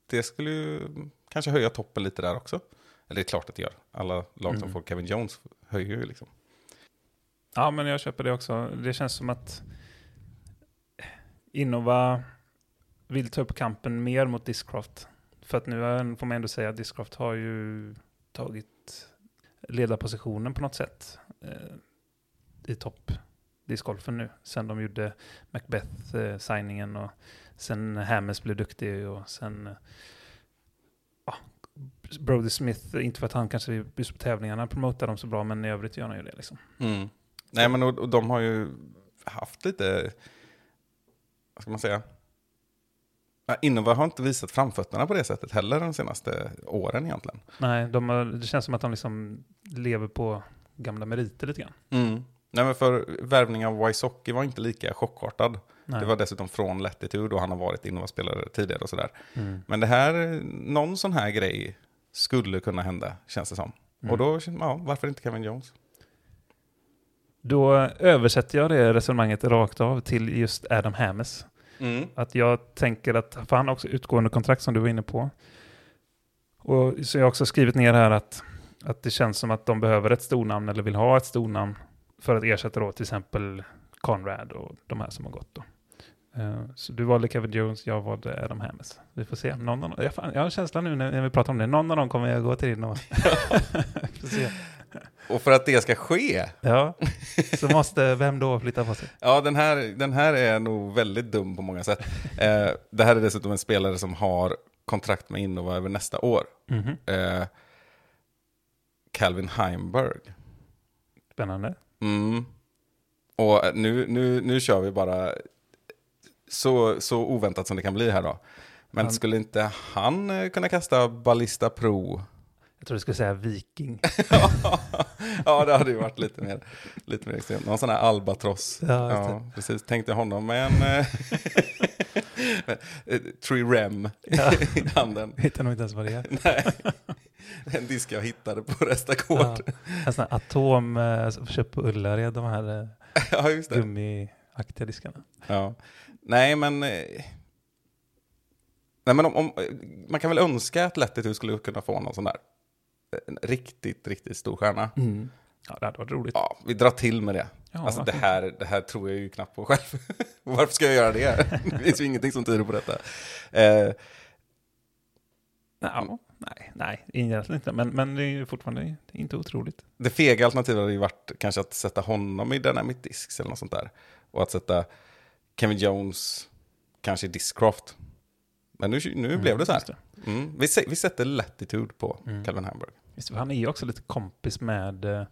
det skulle ju kanske höja toppen lite där också. Eller det är klart att det gör. Alla lag som Mm. får Kevin Jones höjer ju liksom. ja, men jag köper det också. Det känns som att Innova vill ta upp kampen mer mot Discraft. För att nu får man ändå säga att Discraft har ju tagit ledarpositionen på något sätt eh, i topp discgolfen nu. Sen de gjorde Macbeth-signingen och sen Hammers blev duktig och sen eh, Brody Smith, inte för att han kanske just på tävlingarna promotar dem så bra, men i övrigt gör han ju det liksom. Mm. Nej, men och, och de har ju haft lite, vad ska man säga? Innova har inte visat framfötterna på det sättet heller de senaste åren egentligen. Nej, de har, det känns som att de liksom lever på gamla meriter lite grann. Mm. Nej, men för värvning av Wysocki var inte lika chockartad. Nej. Det var dessutom från Latitude och han har varit Innova-spelare tidigare och sådär. Mm. Men det här, någon sån här grej skulle kunna hända, känns det som. Mm. Och då, ja, varför inte Kevin Jones? Då översätter jag det resonemanget rakt av till just Adam Hammes. Mm. Att jag tänker att, för han har också utgående kontrakt som du var inne på. Och så jag har också skrivit ner här att, att det känns som att de behöver ett stornamn eller vill ha ett stornamn för att ersätta då till exempel Conrad och de här som har gått då. Eh, Så du valde Kevin Jones, jag valde Adam Hammes. Vi får se. Någon av, jag, jag har en känsla nu när vi pratar om det. Någon av dem kommer jag gå till in och... för att det ska ske, Ja, så måste vem då flytta på sig? ja den här, den här är nog väldigt dum på många sätt. Eh, det här är dessutom en spelare som har kontrakt med Innova över nästa år. Mhm. Eh, Calvin Heimberg. Spännande. Mm. Och nu, nu, nu kör vi bara så, så oväntat som det kan bli här då. Men Han- skulle inte han eh, kunna kasta Ballista Pro? Jag tror du skulle säga Viking. ja, det hade ju varit lite mer, lite mer extremt. Någon sån här albatross. Ja, Ja, precis. Tänkte honom med en eh, eh, Tree Rem Ja. i handen. Vet nog inte ens vad det är. Nej, en disk jag hittade på Restakord. Ja, en sån här atom köpt på Ullared, de här Ja, gummiaktiga diskarna. Ja. Nej, men... eh, Nej, men om, om, man kan väl önska att Latitude skulle kunna få någon sån där en riktigt, riktigt stor stjärna. Ja, det hade varit roligt. Ja, vi drar till med det. Ja, alltså det här, det här tror jag ju knappt på själv. Varför ska jag göra det? Det finns ju ingenting som tyder på detta. Eh, Ja, nej, nej, egentligen inte. Men, men det är ju fortfarande inte otroligt. det fega alternativet hade ju varit kanske att sätta honom i denna mitt disks eller något sånt där. Och att sätta Kevin Jones kanske i Discraft. Men nu, nu blev det så här. Det. Mm. Vi, vi sätter Latitude på Mm. Calvin Hamburg. Just han är ju också lite kompis med eh,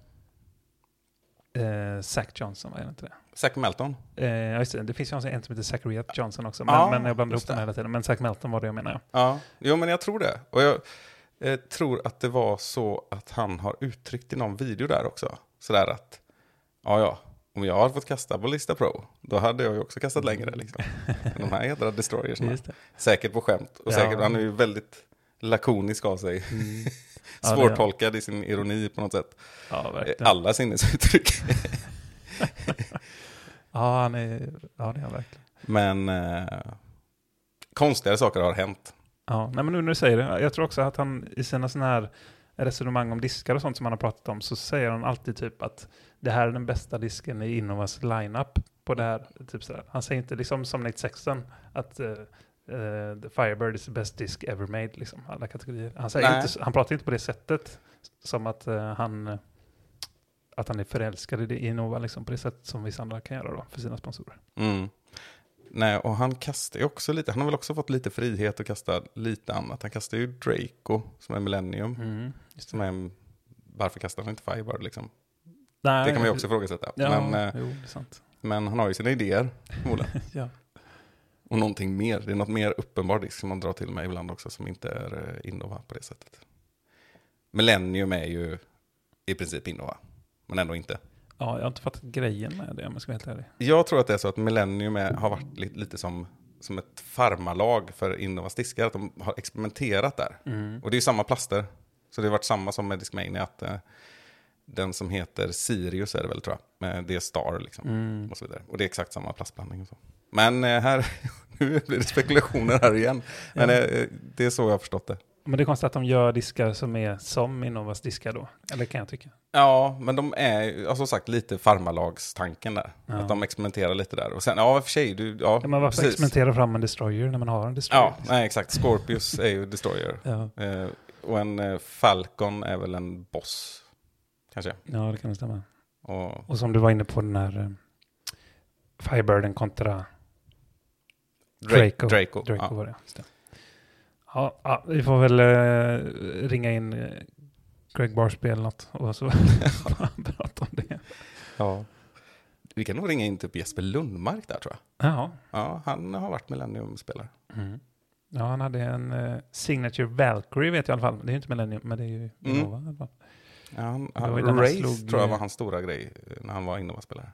eh, Zach Johnson, var det inte det? Zach Melton. Eh, just det, det finns ju en som heter Zachariah Johnson också, men, Ja, men jag blandar ihop dem hela tiden. Men Zach Melton var det jag menar. Ja, jo men jag tror det. Och jag eh, tror att det var så att han har uttryckt i någon video där också. Sådär att, ja ja, om jag hade fått kasta Ballista Pro, då hade jag ju också kastat längre liksom. De här jädra destroyers, Just det. säkert på skämt. Och Ja. säkert, han är ju väldigt lakonisk av sig. Ja, det- Svårtolkad i sin ironi på något sätt. Ja, Eh, verkligen. Alla sinnesuttryck. Ja, han är, ja, det är han verkligen. Men eh, konstigare saker har hänt. Ja, nej, men nu när du säger det, jag tror också att han i sina sådana här resonemang om diskar och sånt som han har pratat om så säger han alltid typ att det här är den bästa disken i Innovas lineup på det här. Typ sådär. Han säger inte liksom som Nate Sexton att eh, the Firebird is the best disk ever made, liksom, alla kategorier. Han, säger Nej. inte, han pratar inte på det sättet som att eh, han att han är förälskad i Innova liksom, på det sätt som vissa andra kan göra då, för sina sponsorer. Mm. Nej, och han kastar ju också lite, han har väl också fått lite frihet att kasta lite annat. Han kastar ju Draco, som är Millennium. Mm. Som är en, varför kastar han inte Firebird liksom? Nej, Det kan man ju också ifrågasätta. Ja, Men, eh, jo, men han har ju sina idéer, förmodligen. Ja. Och någonting mer. Det är något mer uppenbar disk som man drar till med ibland också, som inte är eh, Innova på det sättet. Millennium är ju i princip Innova, men ändå inte. Ja, jag har inte fattat grejen med det om jag ska vara helt ärlig. Jag tror att det är så att Millennium är, har varit lite, lite som, som ett farmalag för Innovas diskar. Att de har experimenterat där. Och det är ju samma plaster. Så det har varit samma som med Discmania. Att eh, den som heter Sirius är det väl tror jag. Det är Star liksom. Mm. Och så vidare. Och det är exakt samma plastblandning. Och så. Men eh, här, nu blir det spekulationer här igen. Men Ja. eh, det är så jag har förstått det. Men det är konstigt att de gör diskar som är som Innovas diskar då. Eller kan jag tycka. Ja, men de är ja, som sagt lite farmalagstanken där. Ja. Att de experimenterar lite där. Och sen, ja för sig, du, ja, Ja, men varför precis. experimentera fram en destroyer när man har en destroyer? Ja, nej exakt. Scorpius är ju Destroyer. Ja, Eh, och en eh, Falcon är väl en boss, kanske. ja det kan stämma. Och, Och som du var inne på den här Firebirden kontra Draco. Draco. Draco. Ja. var det. Ja, ja, vi får väl eh, ringa in eh, Greg Barsby eller något och så prata om det. Ja. Vi kan nog ringa in typ Jesper Lundmark där tror jag. Jaha. Ja, han har varit Millennium-spelare. Mm. Ja, han hade en eh, Signature Valkyrie vet jag i alla fall. Det är ju inte Millennium, men det är ju Innova i alla fall. Ja, han, han, Race slog, tror jag var hans stora grej när han var Innova-spelare.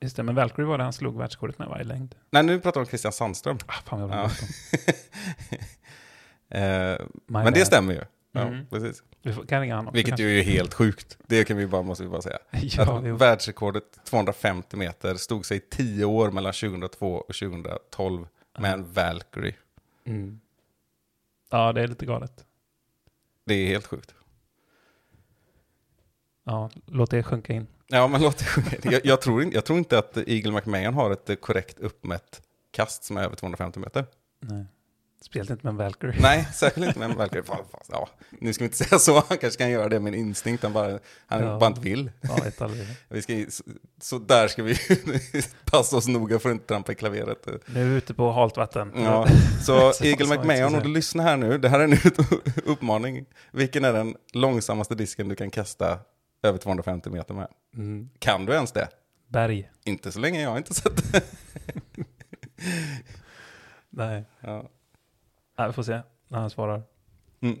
Just det, men Valkyrie var det han slog världsrekordet med va, i längd. Nej, nu pratar vi om Christian Sandström. Ah, fan jag Ja. Eh, men bad. det stämmer ju. Ja, Mm. precis. Vi får, kan ringa honom. Vilket ju är helt sjukt. Det kan vi bara, måste vi bara säga. ja, att vi, världsrekordet 250 meter stod sig 10 år mellan 2002 och 2012 med en Valkyrie. mm. ja, det är lite galet. Det är helt sjukt. Ja, låt det sjunka in. Ja, men låt det sjunka. jag, jag, tror, inte- jag tror inte att Eagle McMahon har ett eh, korrekt uppmätt kast som är över 250 meter. Nej. Speciellt inte med en Valkyrie. Nej, säkert inte med en Valkyrie. Ja, nu ska vi inte säga så. Han kanske kan göra det med en instinkt. Han bara, han Ja. bara inte vill. Ja. Vi ska, så, så där ska vi passa oss noga för att inte trampa i klaveret. Nu är vi ute på halt vatten. Ja, så Så Eagle McMahon, om du lyssnar här nu, det här är en uppmaning. Vilken är den långsammaste disken du kan kasta över 250 meter med? Mm. Kan du ens det? Berg. Inte så länge jag har inte sett det. Nej. Ja. Nej, vi får se när han svarar. Mm.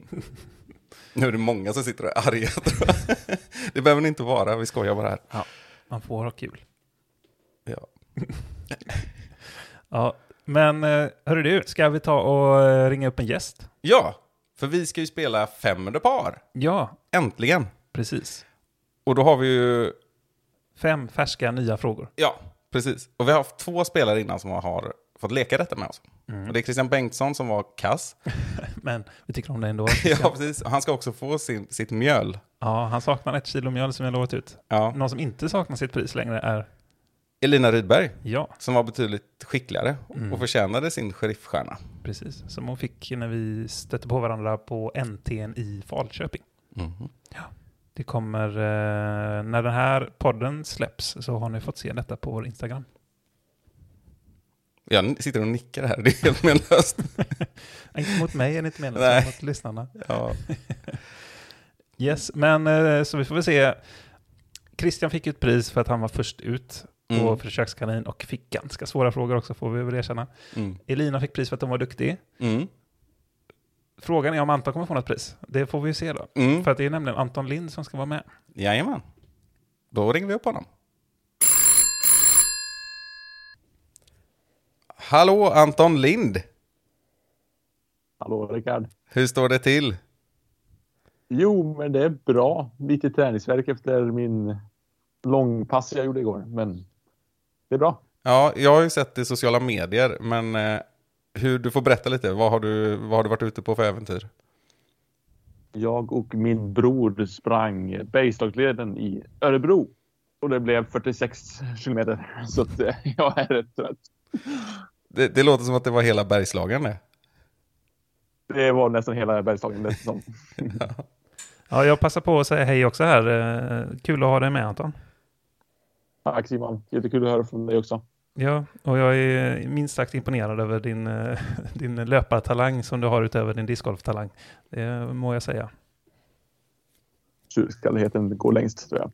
Nu är det många som sitter och är arga tror jag. Det behöver ni inte vara, vi skojar bara här. Man får ha kul. Ja. Ja, men eh, hörru du, ska vi ta och eh, ringa upp en gäst? ja, för vi ska ju spela fem under par. Ja, Äntligen. precis. Och då har vi ju, Fem färska nya frågor. ja, precis. Och vi har haft två spelare innan som har fått leka detta med oss. Och det är Christian Bengtsson som var kass. Men vi tycker om det ändå. ja, precis. Och han ska också få sin, sitt mjöl. Ja, han saknar ett kilo mjöl som jag lovat ut. Ja. Någon som inte saknar sitt pris längre är Elina Rydberg, jag. som var betydligt skickligare Mm. och förtjänade sin sheriffstjärna. Precis, som hon fick när vi stötte på varandra på NTN i Falköping. Mhm. Det kommer, eh, när den här podden släpps så har ni fått se detta på vår Instagram. Jag sitter och nickar här, det är helt menlöst. Inte mot mig, är det inte menat, Nej. mot lyssnarna. ja. Yes, men eh, så vi får väl se. Christian fick ett pris för att han var först ut på Mm. Försökskanin och fick ganska svåra frågor också, får vi väl erkänna. Mm. Elina fick pris för att hon var duktig. Mm. Frågan är om Anton kommer få något pris. Det får vi ju se då. Mm. För att det är nämligen Anton Lind som ska vara med. Jajamän. Då ringer vi upp honom. Hallå Anton Lind! Hallå Rickard. Hur står det till? Jo, men det är bra. Lite träningsverk efter min långpass jag gjorde igår, men det är bra. Ja, jag har ju sett det i sociala medier, men eh, hur, du får berätta lite. Vad har, du, vad har du varit ute på för äventyr? Jag och min bror sprang Bergslagsleden i Örebro och det blev 46 kilometer, så att, eh, jag är rätt trött. Det, det låter som att det var hela Bergslagen det. Det var nästan hela Bergslagen det som. Ja, jag passar på att säga hej också här. Eh, Kul att ha dig med Anton. Tack Simon, jättekul att höra från dig också. Ja, och jag är minst sagt imponerad över din, eh, din löpartalang som du har utöver din discgolftalang. Det må jag säga. Tjurskalligheten går längst tror jag.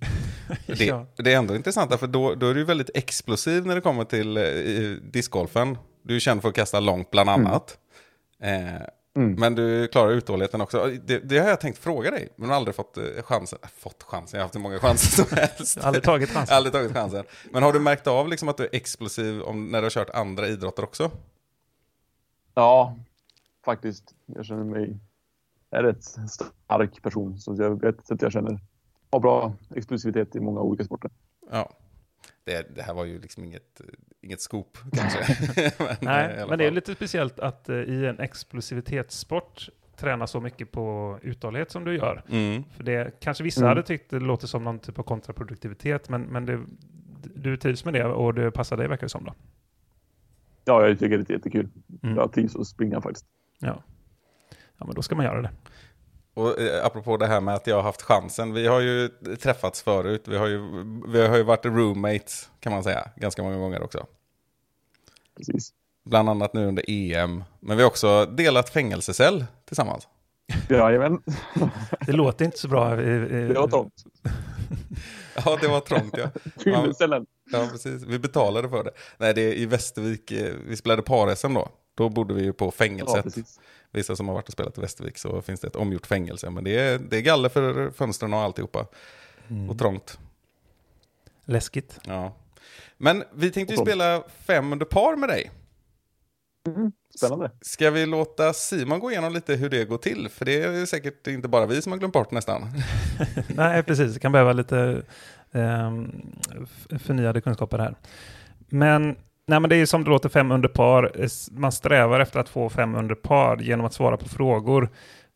Det, Ja. det är ändå intressant, för då, då är du väldigt explosiv när det kommer till eh, discgolfen. Du är känd för att kasta långt bland annat. Eh, Mm. Men du klarar uthålligheten också. Det, det har jag tänkt fråga dig, men har aldrig fått eh, chansen. Äh, Fått chansen, jag har haft hur många chanser som helst. Jag har aldrig tagit chansen. aldrig tagit chansen. Men har du märkt av liksom att du är explosiv om, när du har kört andra idrotter också? Ja, faktiskt. Jag känner mig är rätt stark person. Så jag vet att jag känner har bra explosivitet i många olika sporter. Ja. Det, det här var ju liksom inget, inget scoop kanske. men, eh, Nej, men det är lite speciellt att eh, i en explosivitetssport träna så mycket på uthållighet som du gör. Mm. För det kanske vissa Mm. hade tyckt det låter som någon typ av kontraproduktivitet, men, men det, du trivs med det och det passar dig verkar det som då. Ja, jag tycker det är jättekul. Mm. Jag trivs att springa faktiskt. Ja. ja, men då ska man göra det. Och eh, apropå det här med att jag har haft chansen. Vi har ju träffats förut. Vi har ju, vi har ju varit roommates kan man säga. Ganska många gånger också. precis. Bland annat nu under EM. Men vi har också delat fängelsecell tillsammans. Jajamän, Det låter inte så bra. det var trångt. Ja, det var trångt ja. Fyllecellen. Ja, precis. Vi betalade för det. Nej, det är i Västervik. eh, Vi spelade par-SM då. Då bodde vi ju på Ja, fängelset. precis. Vissa som har varit och spelat i Västervik så finns det ett omgjort fängelse. Men det är, det är galler för fönstren och alltihopa. Mm. Och trångt. Läskigt. Ja. Men vi tänkte ju spela fem under par med dig. Spännande. Ska vi låta Simon gå igenom lite hur det går till? För det är säkert inte bara vi som har glömt bort nästan. Nej, precis. Det kan behöva lite f- förnyade kunskaper här. Men, nej, men det är som det låter fem under par. Man strävar efter att få fem under par genom att svara på frågor.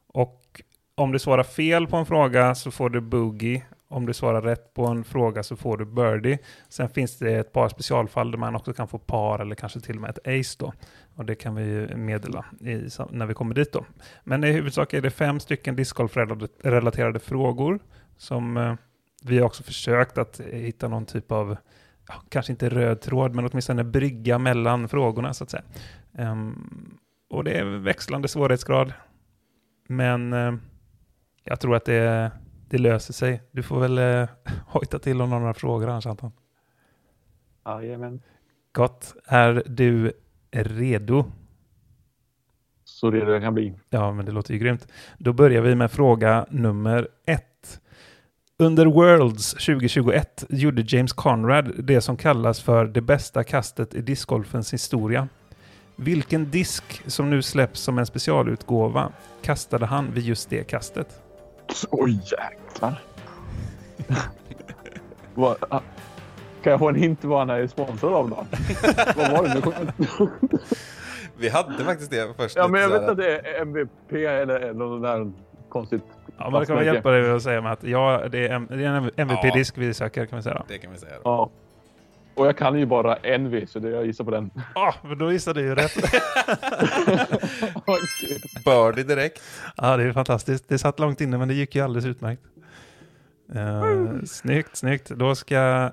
Och om du svarar fel på en fråga så får du boogie. Om du svarar rätt på en fråga så får du birdie. Sen finns det ett par specialfall där man också kan få par eller kanske till och med ett ace då. Och det kan vi ju meddela i, när vi kommer dit då. Men i huvudsak är det fem stycken discgolf-relaterade frågor som eh, vi har också försökt att hitta någon typ av, ja, kanske inte röd tråd, men åtminstone brygga mellan frågorna så att säga. Ehm, och det är växlande svårighetsgrad. Men eh, jag tror att det, det löser sig. Du får väl eh, hojta till om några frågor annars Anton. Jajamän. Gott. Är du redo? Så det jag kan bli. Ja, men det låter ju grymt. Då börjar vi med fråga nummer ett. Under Worlds 2021 gjorde James Conrad det som kallas för det bästa kastet i discgolfens historia. Vilken disk som nu släpps som en specialutgåva kastade han vid just det kastet? Oj, jäklar. Ah, kan jag få en hint vad han är sponsrad av då? vad var det? Nu Vi hade faktiskt det först. ja, men jag vet att det är MVP eller något där konstigt. Ja, men det kan hjälpa dig att säga med att ja, det är en, det är en MVP-disk vi söker kan vi säga. Det kan vi säga. Då. Ja. Och jag kan ju bara en V, så det jag gissar på den. Ja, men då gissade du ju rätt. Birdie direkt. Ja, det är fantastiskt. Det satt långt inne, men det gick ju alldeles utmärkt. Uh, snyggt, snyggt. Då ska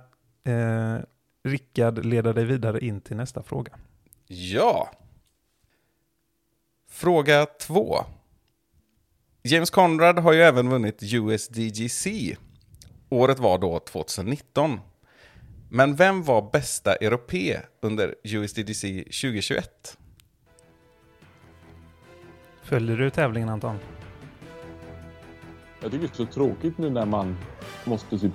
uh, Rickard leda dig vidare in till nästa fråga. Ja. Fråga två. James Conrad har ju även vunnit USDGC. Året var då 2019. Men vem var bästa europé under USDGC 2021? Följer du tävlingen Anton? Jag tycker det är så tråkigt nu när man måste typ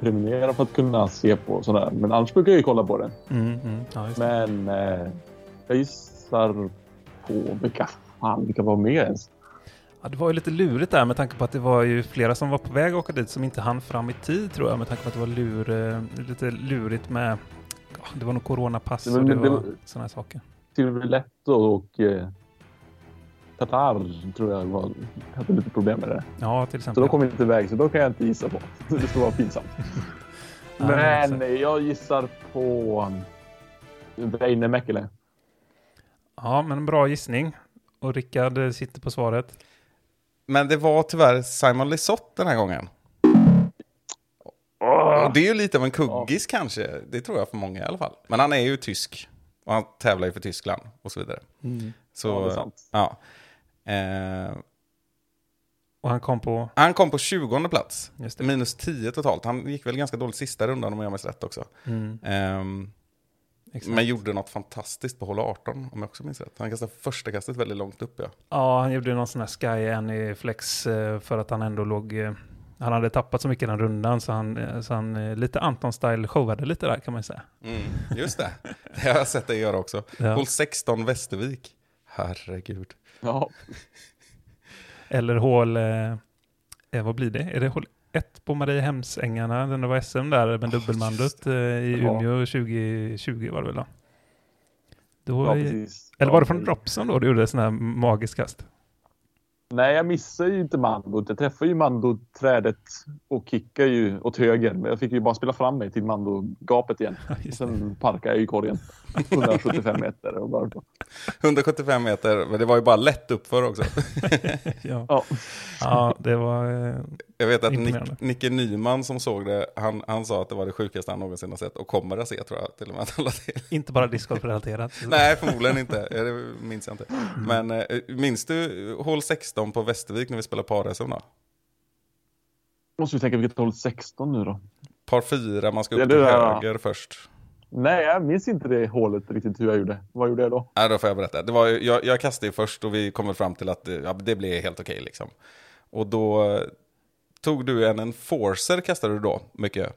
prenumerera för att kunna se på sådär. Men annars brukar jag ju kolla på det. Mm, mm, ja. Men eh, jag gissar på vilka fan, vilka var med ens? Ja, det var ju lite lurigt där med tanke på att det var ju flera som var på väg att åka dit som inte hann fram i tid tror jag med tanke på att det var lur, eh, lite lurigt med ja, det var nog coronapass och det var var- sådana här saker. Silverletto och eh, Tatar tror jag var, hade lite problem med det. Ja, till Så exempel. de kom inte iväg, så då kan jag inte gissa på. Så det skulle vara pinsamt. Men jag gissar på Väinö Mäkelä. Ja, men en bra gissning. Och Rickard sitter på svaret. Men det var tyvärr Simon Lisotte den här gången. Och det är ju lite av en kuggis kanske. Det tror jag för många i alla fall. Men han är ju tysk. Och han tävlar ju för Tyskland och så vidare. Så, Ja, det är sant. ja. Eh, Och han kom på, han kom på 20 plats. just det. Minus 10 totalt. Han gick väl ganska dåligt sista rundan om jag minns rätt också. Mm, Ehm, exakt. men gjorde något fantastiskt på hål 18 om jag också minns rätt. Han kastade första kastet väldigt långt upp ja. Ja, han gjorde någon sån här Sky Any Flex eh, för att han ändå låg... eh, Han hade tappat så mycket i den rundan så han, eh, så han lite Anton-style showade lite där kan man säga. Mm, just det. Det har jag sett dig göra också. Ja. Hål 16 Västervik. Herregud. Ja, Eller hål... Eh, vad blir det? Är det hål 1 på Mariehemsängarna? Den det var SM där med dubbelmandot eh, i Ja. Umeå 2020 var det väl då? då ja i- eller var det från Dropson då du gjorde sån här magisk kast? Nej, jag missar ju inte mandot. Jag träffar ju mandoträdet och kickar ju åt höger. Men jag fick ju bara spela fram mig till mandogapet igen. Och sen parkar jag i korgen. 175 meter. Och bara... 175 meter, men det var ju bara lätt uppför också. ja. Ja. ja, det var... eh, Jag vet att. Nick, Nicke Nyman som såg det, han, han sa att det var det sjukaste han någonsin har sett och kommer att se tror jag till och med att han la till. Inte bara discgolf-relaterat. Nej, förmodligen inte. Det minns jag inte. Men eh, minns du hål 16 på Västervik när vi spelade par-SM då? Måste vi tänka vilket håll 16 nu då? Par 4, man ska Ja, upp det till höger först. Nej, jag minns inte det hålet riktigt hur jag gjorde. Vad gjorde jag då? Nej, då får jag berätta. Det var, jag, jag kastade först och vi kom fram till att det- ja, det blev helt okej liksom. Och då eh, tog du en, en forcer kastade du då, mycket.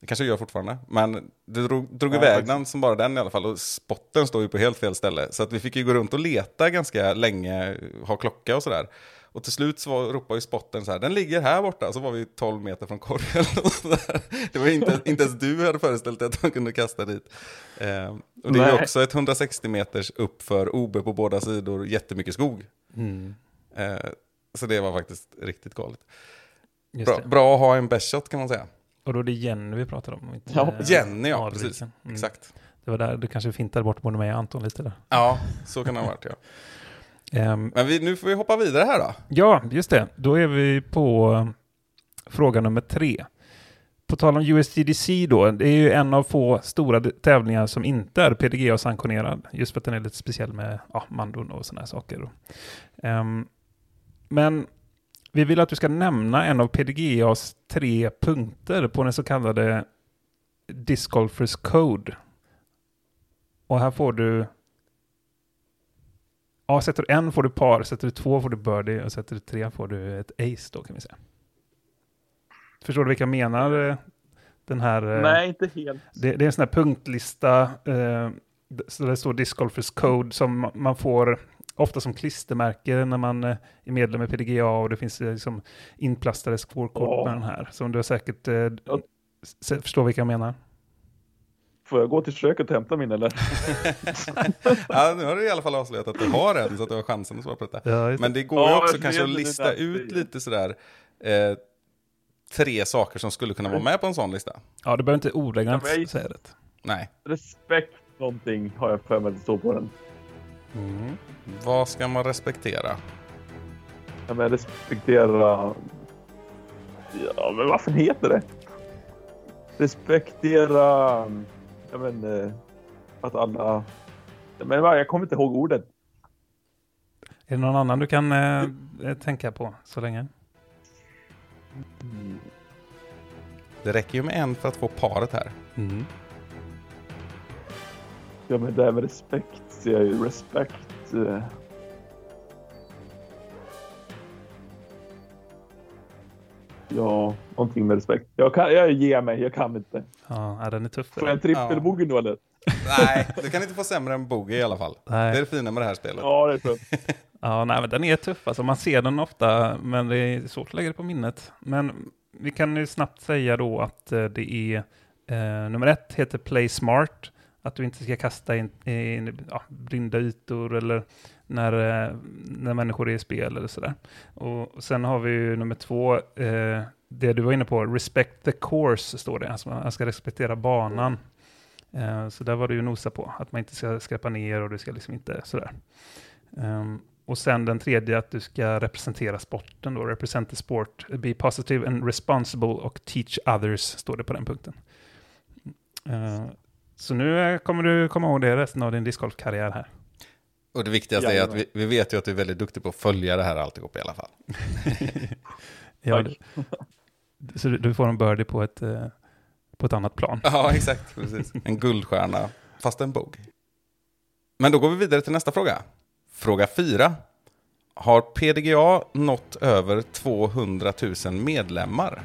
Det kanske gör fortfarande. Men du drog, drog Ja, iväg den som bara den i alla fall. Och spotten står ju på helt fel ställe. Så att vi fick ju gå runt och leta ganska länge, ha klocka och sådär. Och till slut så ropade ju spotten så här, den ligger här borta. Så var vi 12 meter från korgen. Det var inte, inte ens du hade föreställt dig att man kunde kasta dit. Eh, och det är ju Nej. också ett 160 meters upp för OB på båda sidor, jättemycket skog. Mm, Eh, så det var faktiskt riktigt galet. Bra, det. bra att ha en best shot kan man säga. Och då är det Jenny vi pratar om. Inte, Ja, Jenny, ja, Adriken. precis. Mm. Exakt. Det var där du kanske fintade bort både mig och Anton lite där. Ja, så kan det ha varit ja. Ehm, Men vi, nu får vi hoppa vidare här då. Ja, just det. Då är vi på eh, fråga nummer tre. På tal om USDDC då, det är ju en av få stora tävlingar som inte är PDGA-sanktionerad, just för att den är lite speciell med ja, mandon och sådana här saker. Ehm, men vi vill att du ska nämna en av PDGAs tre punkter på den så kallade Disc Golfers Code. Och här får du Ja, sätter du en får du par, sätter du två får du birdie och sätter du tre får du ett ace då kan vi säga. Förstår du vilka jag menar? eh, Den här... eh, Nej, inte helt. Det, det är en sån här punktlista, eh, d- så det står Disc Golfers Code som ma- man får ofta som klistermärke när man eh, är medlem i PDGA och det finns eh, liksom inplastade scorekort Ja. med den här. Som du har säkert eh, Ja. förstår vilka jag menar. Får jag gå till köket och hämta min eller? Ja, nu har du i alla fall avslöjat att du har en, så att du har chansen att svara på detta. Ja. Men det går ju Ja, också kanske att lista ut lite sådär, eh, tre saker som skulle kunna vara med på en sån lista. ja, du behöver inte ordagrant säga det. Nej. Respekt någonting har jag för mig att står på den. Mm. Vad ska man respektera? Ja, men respektera... Ja, men vad fan heter det? Respektera... Ja, men... eh, Att alla... Ja, men jag kommer inte ihåg ordet. Är det någon annan du kan eh, eh, tänka på så länge? Det räcker ju med en för att få paret här. Mm. Ja, men det här med respekt ser jag ju. Respekt... eh. Ja, någonting med respekt. Jag, kan, jag ger mig, jag kan inte. Ja, ja, den är tuff. för Får jag en trippelbogey nu eller? Nej, du kan inte få sämre än bogey i alla fall. Nej. Det är det fina med det här spelet. Ja, det tror jag. Ja, nej, men den är tuff. Alltså, man ser den ofta, men det är svårt att lägga det på minnet. Men vi kan ju snabbt säga då att eh, det är eh, nummer ett heter Play Smart. Att du inte ska kasta in, in ja, blinda ytor eller när, eh, när människor är i spel eller sådär. Och sen har vi ju nummer två, eh, det du var inne på, Respect the course står det. Alltså man ska respektera banan. Eh, så där var du ju nosa på, att man inte ska skräpa ner och du ska liksom inte sådär. Ehm, och sen den tredje att du ska representera sporten då, represent the sport, be positive and responsible och teach others, står det på den punkten. Eh, så nu eh, kommer du komma ihåg det resten av din discgolfkarriär här. Och det viktigaste är att Jajamän. vi, vi vet ju att du är väldigt duktig på att följa det här alltihop i alla fall. Ja, du, så du, får en birdie på ett, eh, på ett annat plan. Ja, exakt. Precis. En guldstjärna, fast en bogey. Men då går vi vidare till nästa fråga. Fråga fyra. Har PDGA nått över 200 000 medlemmar?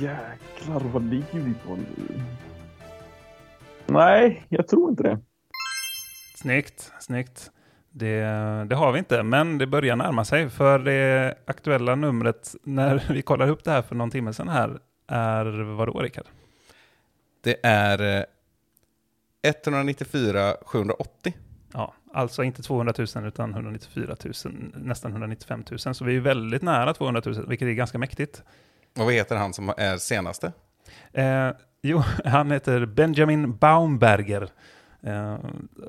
Jäklar, vad ligger vi på nu? Nej, jag tror inte det. Snyggt, snyggt. Det, det har vi inte, men det börjar närma sig. För det aktuella numret, när vi kollade upp det här för någon timme sedan här, är vad då, Rickard? Det är eh, 194 780. Ja, alltså inte 200 000 utan 194 000, nästan 195 000. Så vi är väldigt nära 200 000, vilket är ganska mäktigt. Och vad heter han som är senaste? Eh, jo, han heter Benjamin Baumberger eh,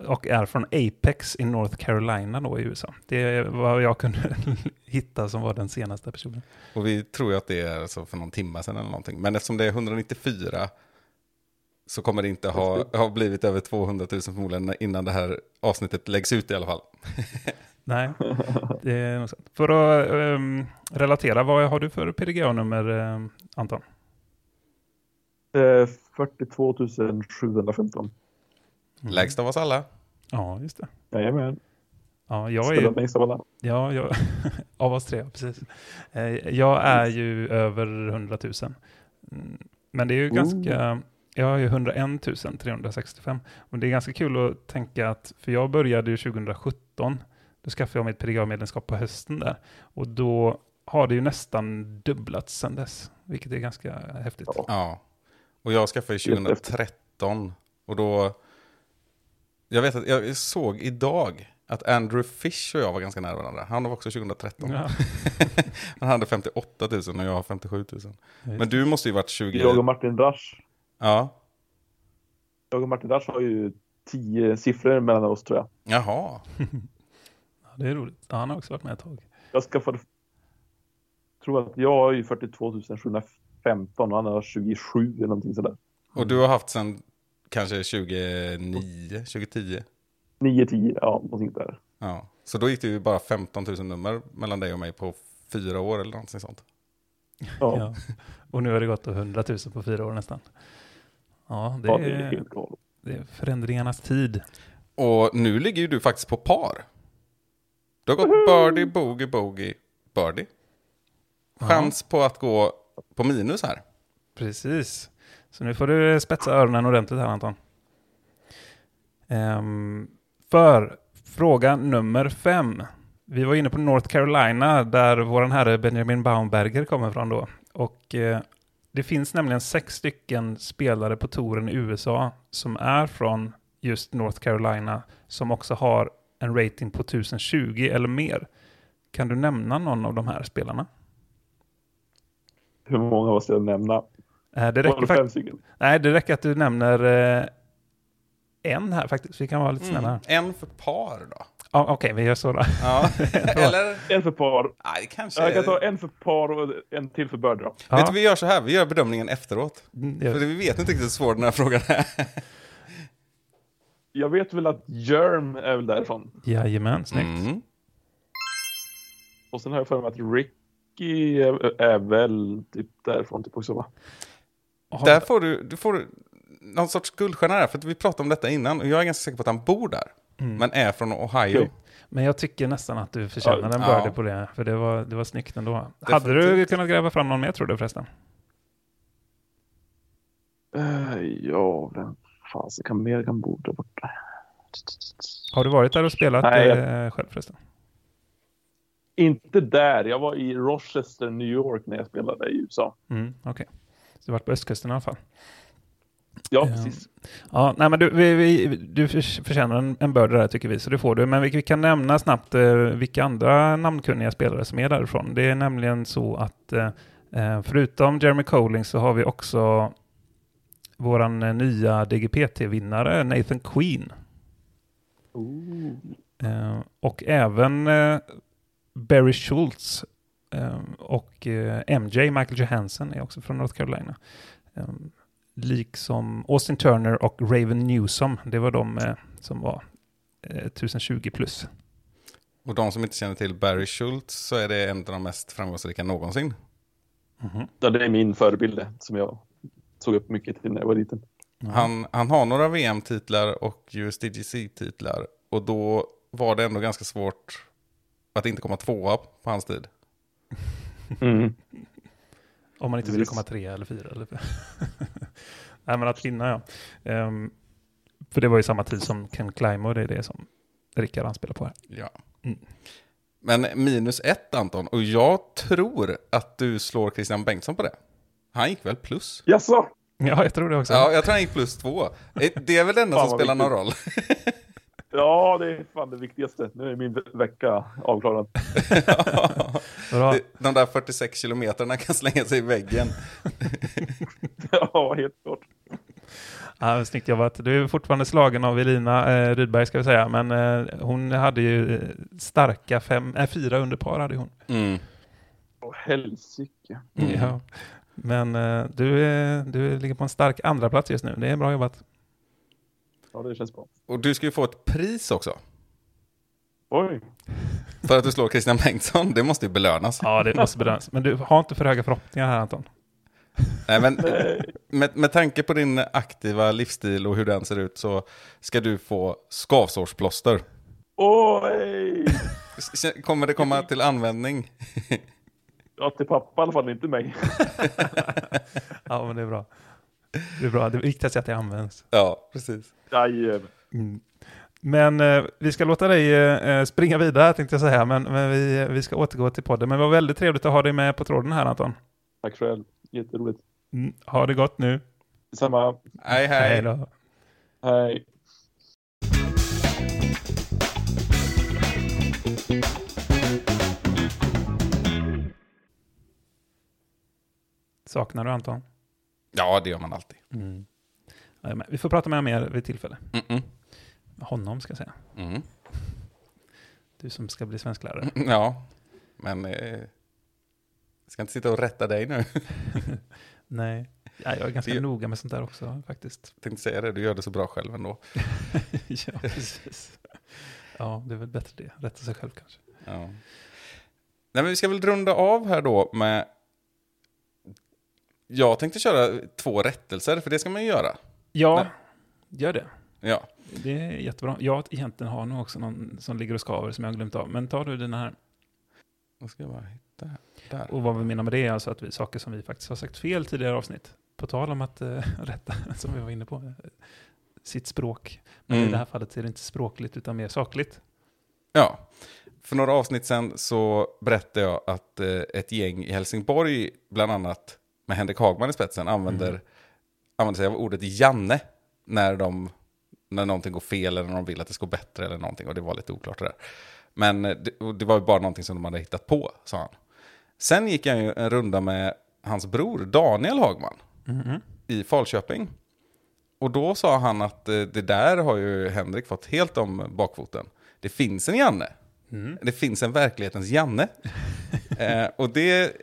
och är från Apex i North Carolina då i USA. Det är vad jag kunde hitta som var den senaste personen. Och vi tror ju att det är så för någon timme sedan eller någonting. Men eftersom det är 194 så kommer det inte ha, ha blivit över 200 000 förmodligen innan det här avsnittet läggs ut i alla fall. Nej, det är nog sant. För att ehm, relatera, vad har du för PDGA-nummer, eh, Anton? Eh, 42 715. Mm. Lägst av oss alla. Ja, just det. Jajamän. Ja, jag Spelar är, längst av alla. ja, jag, av oss tre, precis. Eh, Jag är ju över 100 000. Mm, Men det är ju Ooh. ganska, jag är ju 101 365. Och det är ganska kul att tänka att, för jag började ju 2017, då skaffade jag mitt PDGA-medlemskap på hösten där. Och då har det ju nästan dubblats sedan dess, vilket är ganska häftigt. Ja. Och jag skaffade ju Jättehäftigt. 2013. Och då... Jag vet att jag såg idag att Andrew Fish och jag var ganska nära varandra. Han var också 2013. Ja, Han hade 58 000 och jag har 57 000. Men du måste ju varit 20... Jag och Martin Rasch. Ja. Jag och Martin Rasch har ju tio siffror mellan oss tror jag. Jaha. Det är roligt. Ja, han har också varit med ett tag. Jag skaffade... tror att jag har ju 42 715 och han har 27 eller någonting sådär. Och du har haft sen kanske 2009, 2010? 9-10, ja, någonting där. Ja. Så då gick det ju bara 15 000 nummer mellan dig och mig på fyra år eller någonting sånt. Ja, Ja. Och nu har det gått till 100 000 på fyra år nästan. Ja, det, ja, det är är, det är förändringarnas tid. Och nu ligger ju du faktiskt på par. Du har gått birdie, bogey, bogey, birdie. Chans på att gå på minus här. Precis. Så nu får du spetsa öronen ordentligt här Anton. Ehm, för fråga nummer fem. Vi var inne på North Carolina där vår herre Benjamin Baumberger kommer från då. Och eh, det finns nämligen sex stycken spelare på touren i USA som är från just North Carolina som också har en rating på 1020 eller mer. Kan du nämna någon av de här spelarna? Hur många måste jag nämna? Eh, det räcker stycken? Nej, det räcker att du nämner eh, en här faktiskt. Vi kan vara lite snälla. Mm. En för par då. Ja, Okej, vi gör så då. Ja. eller? En för par. Nej, kanske. Jag kan ta en för par och en till för börd. Ja, Vet du, vi gör så här, vi gör bedömningen efteråt. mm, För ja. vi vet inte riktigt hur svår den här frågan är. Jag vet väl att Germ är väl därifrån. Jajamän, snyggt. Mm. Och sen har jag för mig att Ricky är, är väl typ därifrån typ också va? Där får du, du får någon sorts guldstjärna där, för att vi pratade om detta innan. Och jag är ganska säker på att han bor där. Mm. Men är från Ohio. Jo. Men jag tycker nästan att du förtjänar en ja. birdie på det, för det var, det var snyggt ändå. Hade du kunnat gräva fram någon mer tror du förresten? Uh, ja, vem fasen kan mer kan bo där borta? Har du varit där och spelat Nej, eh, själv förresten? Inte där. Jag var i Rochester, New York när jag spelade i USA. Mm, Okej. Så du har varit på östkusten i alla fall? Ja, Ja. precis. Ja, nej men du, vi, vi, du förtjänar en, en birdie där tycker vi, så det får du. Men vi, vi kan nämna snabbt eh, vilka andra namnkunniga spelare som är därifrån. Det är nämligen så att eh, eh, förutom Jeremy Colling så har vi också våran eh, nya DGPT-vinnare Nathan Queen. Ooh. Eh, och även eh, Barry Schultz eh, och MJ, Michael Johansson, är också från North Carolina. Eh, liksom Austin Turner och Raven Newsom, det var de som var eh, 1020 plus. Och de som inte känner till Barry Schultz så är det en av de mest framgångsrika någonsin. Mhm. Ja, det är min förebild som jag såg upp mycket till när jag var liten. Han, han har några VM-titlar och USDGC-titlar. Och då var det ändå ganska svårt att inte komma tvåa på hans tid. Mm. Om man inte ville Precis. komma tre eller fyra. Eller Nej, men att vinna ja. Ehm, för det var ju samma tid som Ken Climber och det är det som Rickard anspelar på här. Ja. Mm. Men minus ett Anton, och jag tror att du slår Christian Bengtsson på det. Han gick väl plus? Jaså? Ja, jag tror det också. Ja, jag tror han gick plus två. Eh, Det är väl det enda som spelar någon roll. Ja, det är fan det viktigaste. Nu är min ve- vecka avklarad. Det- De där 46 kilometerna kan slänga sig i väggen. ja, helt klart. Ja, snyggt jobbat. Du är fortfarande slagen av Elina eh, Rydberg ska vi säga, men eh, hon hade ju eh, starka fem, äh, fyra under par hade hon. Mm. Åh, helsike. Mm. Ja. Men eh, du, är- du ligger på en stark andra plats just nu. Det är bra jobbat. Ja, det känns bra. Och du ska ju få ett pris också. Oj. För att du slår Christian Bengtsson. Det måste ju belönas. Ja, det måste bedömas. Men du har inte för höga förhoppningar här Anton. Nej, men med, med tanke på din aktiva livsstil och hur den ser ut så ska du få skavsårsplåster. Oj! Kommer det komma till användning? Ja, till pappa i alla fall, inte mig. Ja, men det är bra. Det är bra. Det viktigaste är att det används. Ja, precis. Mm. Men eh, vi ska låta dig eh, springa vidare tänkte jag säga, men, men vi, vi ska återgå till podden. Men det var väldigt trevligt att ha dig med på tråden här Anton. Tack själv. Jätteroligt. Mm. Ha det gott nu. Detsamma. Hej, hej. Hej då. Hej. Saknar du Anton? Ja, det gör man alltid. Mm. Vi får prata med honom mer vid tillfälle. Mm-mm. Honom ska jag säga. Mm. Du som ska bli svensklärare. Ja, men eh, jag ska inte sitta och rätta dig nu. Nej, ja, jag är ganska Det- noga med sånt där också faktiskt. Jag tänkte säga det, du gör det så bra själv ändå. ja, precis. Ja, det är väl bättre det. Rätta sig själv kanske. Ja. Nej, men vi ska väl runda av här då med... Jag tänkte köra två rättelser, för det ska man ju göra. Ja, Nej. gör det. Ja, Det är jättebra. Jag egentligen har nog också någon som ligger och skaver som jag har glömt av. Men tar du dina här. då ska jag bara hitta här. Där. Och vad vi menar med det är alltså att vi, saker som vi faktiskt har sagt fel tidigare avsnitt. På tal om att eh, rätta, som vi var inne på, eh, sitt språk. Men Mm. i det här fallet är det inte språkligt utan mer sakligt. Ja, för några avsnitt sen så berättade jag att eh, ett gäng i Helsingborg, bland annat med Henrik Hagman i spetsen, använder, Mm. använder sig av ordet Janne när, de, när någonting går fel eller när de vill att det ska gå bättre eller någonting. Och det var lite oklart det där. Men det, det var ju bara någonting som de hade hittat på, sa han. Sen gick jag ju en runda med hans bror Daniel Hagman Mhm. i Falköping. Och då sa han att eh, det där har ju Henrik fått helt om bakfoten. Det finns en Janne. Mm. Det finns en verklighetens Janne. eh, och det,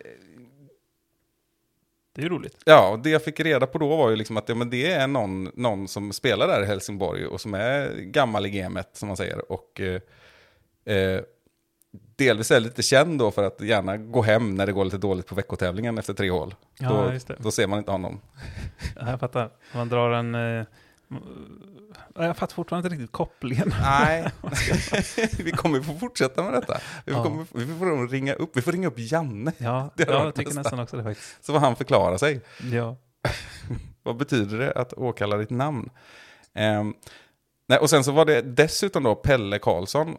Det är roligt. ja, och det jag fick reda på då var ju liksom att ja, men det är någon, någon som spelar där i Helsingborg och som är gammal i gamet, som man säger. Och eh, eh, delvis är lite känd då för att gärna gå hem när det går lite dåligt på veckotävlingen efter tre hål. Ja, då, då ser man inte honom. Ja, Jag fattar. Man drar en... Eh, jag fattar fortfarande inte riktigt kopplingen. Nej, vi kommer få fortsätta med detta. Vi får, Ja. komma, vi får ringa upp, vi får ringa upp Janne, Ja, Det ja jag tycker nästan. nästan också det faktiskt. så får han förklara sig. Ja. Vad betyder det att åkalla ditt namn? Ehm, nej, och sen så var det dessutom då Pelle Karlsson,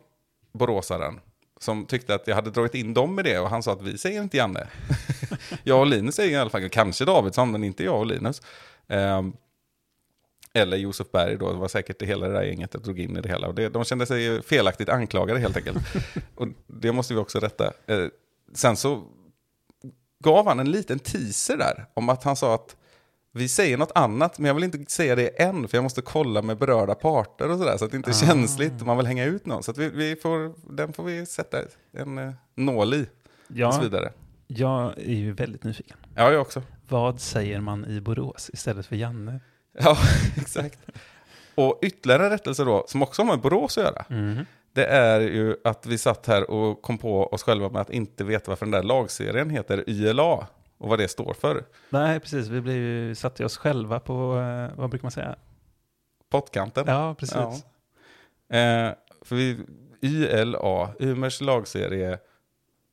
boråsaren, som tyckte att jag hade dragit in dem i det och han sa att vi säger inte Janne. jag och Linus säger i alla fall, kanske Davidsson, men inte jag och Linus. Ehm, eller Josef Berg då, det var säkert det hela det där gänget jag drog in i det hela. Och det, de kände sig felaktigt anklagade helt enkelt. och det måste vi också rätta. Eh, sen så gav han en liten teaser där, om att han sa att vi säger något annat, men jag vill inte säga det än, för jag måste kolla med berörda parter och sådär, så att det inte är Ah. känsligt, man vill hänga ut någon. Så vi, vi får, den får vi sätta en eh, nål i, och så Ja, vidare. jag är ju väldigt nyfiken. Ja, jag också. Vad säger man i Borås istället för Janne? Ja, exakt. Och ytterligare en rättelse då, som också har med Borås att göra, Mhm. det är ju att vi satt här och kom på oss själva med att inte veta varför den där lagserien heter YLA och vad det står för. Nej, precis. Vi blev ju, satte oss själva på, eh, vad brukar man säga? Pottkanten. Ja, precis. Ja. Eh, för vi, YLA, Ymers lagserie,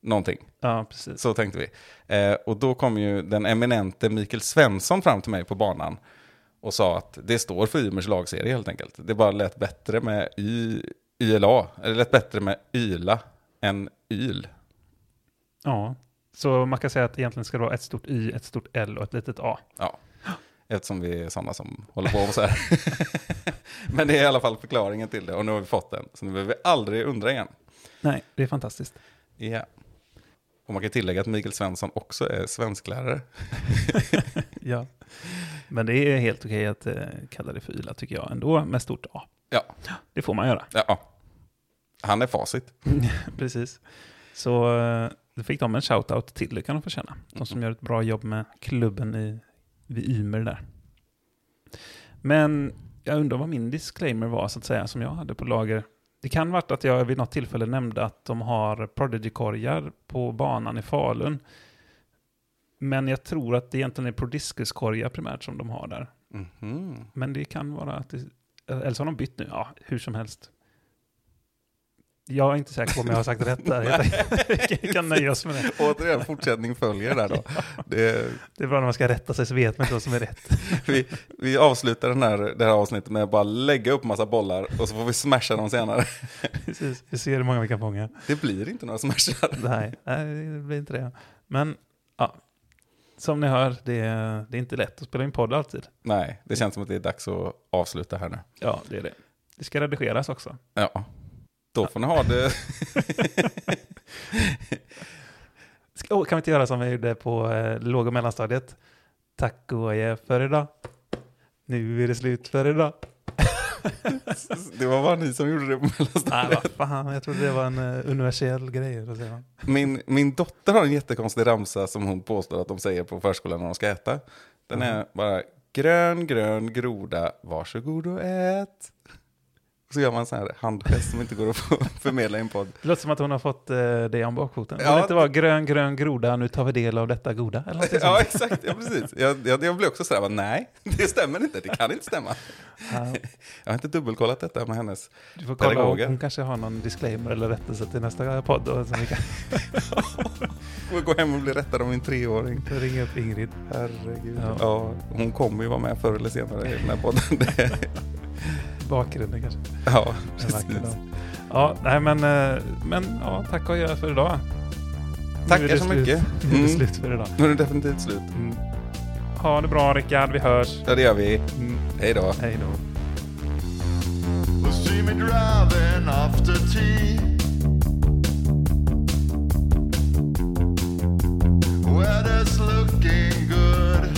någonting. Ja, precis. Så tänkte vi. Eh, och då kom ju den eminente Mikael Svensson fram till mig på banan och sa att det står för Ymers lagserie helt enkelt. Det bara lät bättre med y, YLA, eller lät bättre med YLA än YL. Ja, så man kan säga att egentligen ska det vara ett stort Y, ett stort L och ett litet A. Ja, eftersom vi är sådana som håller på och så här. Men det är i alla fall förklaringen till det och nu har vi fått den. Så nu behöver vi aldrig undra igen. Nej, det är fantastiskt. Ja. Och man kan tillägga att Mikael Svensson också är svensklärare. Ja. Men det är helt okej att eh, kalla det för yla tycker jag ändå, med stort A. Ja, Det får man göra. ja. Han är facit. Precis. Så eh, då fick de en shout-out till, det kan de få känna. De som gör ett bra jobb med klubben i, vid Ymer där. Men jag undrar vad min disclaimer var, så att säga, som jag hade på lager. Det kan varit att jag vid något tillfälle nämnde att de har Prodigy-korgar på banan i Falun. Men jag tror att det egentligen är Prodiscus-korgar primärt som de har där. Mhm. Men det kan vara att det, eller så har de bytt nu, ja, hur som helst. Jag är inte säker på om jag har sagt rätt där. Vi kan nöja oss med det. Återigen, fortsättning följer där då. Det, Det är bra när man ska rätta sig så vet man inte vad som är rätt. vi, vi avslutar den här, det här avsnittet med att bara lägga upp massa bollar och så får vi smasha dem senare. Precis, vi ser hur många vi kan fånga. Det blir inte några smashar. Nej, nej, det blir inte det. Men ja, som ni hör, det är, det är inte lätt att spela in podd alltid. Nej, det känns som att det är dags att avsluta här nu. Ja, det är det. Det ska redigeras också. Ja, då får ni ha det. Kan vi inte göra som vi gjorde på eh, låg och mellanstadiet? Tack och adjö för idag. Nu är det slut för idag. Det var bara ni som gjorde det på Nej, mellanstadiet. vad fan, jag trodde det var en uh, universell grej. Min, min dotter har en jättekonstig ramsa som hon påstår att de säger på förskolan när de ska äta. Den är bara grön, grön groda, varsågod och ät. Så gör man en sån här handgest som inte går att förmedla i en podd. Det låter som att hon har fått uh, det om bakfoten. Ja. Det inte vara grön, grön groda, nu tar vi del av detta goda? Eller något Ja, exakt. Ja, precis. Jag, jag, jag blev också sådär, nej, det stämmer inte. Det kan inte stämma. Ja, Jag har inte dubbelkollat detta med hennes. du får kolla, Pedagoger. hon kanske har någon disclaimer eller rättelse till nästa podd. Och sen vi kan Får gå hem och bli rättad av min treåring. ringa upp Ingrid. Herregud. Ja. Ja. hon kommer ju vara med förr eller senare i den här podden. Bakgrunden kanske. ja, precis. Ja, nej men, eh, men ja, tack och adjö för idag. Tackar så slut. mycket. Nu är det Mm. slut för idag. Nu är det definitivt slut. Mm. Ha det bra Rickard, vi hörs. Ja, det gör vi. Mm. Hej då. Hej då. See me driving after tea. Weather's looking good.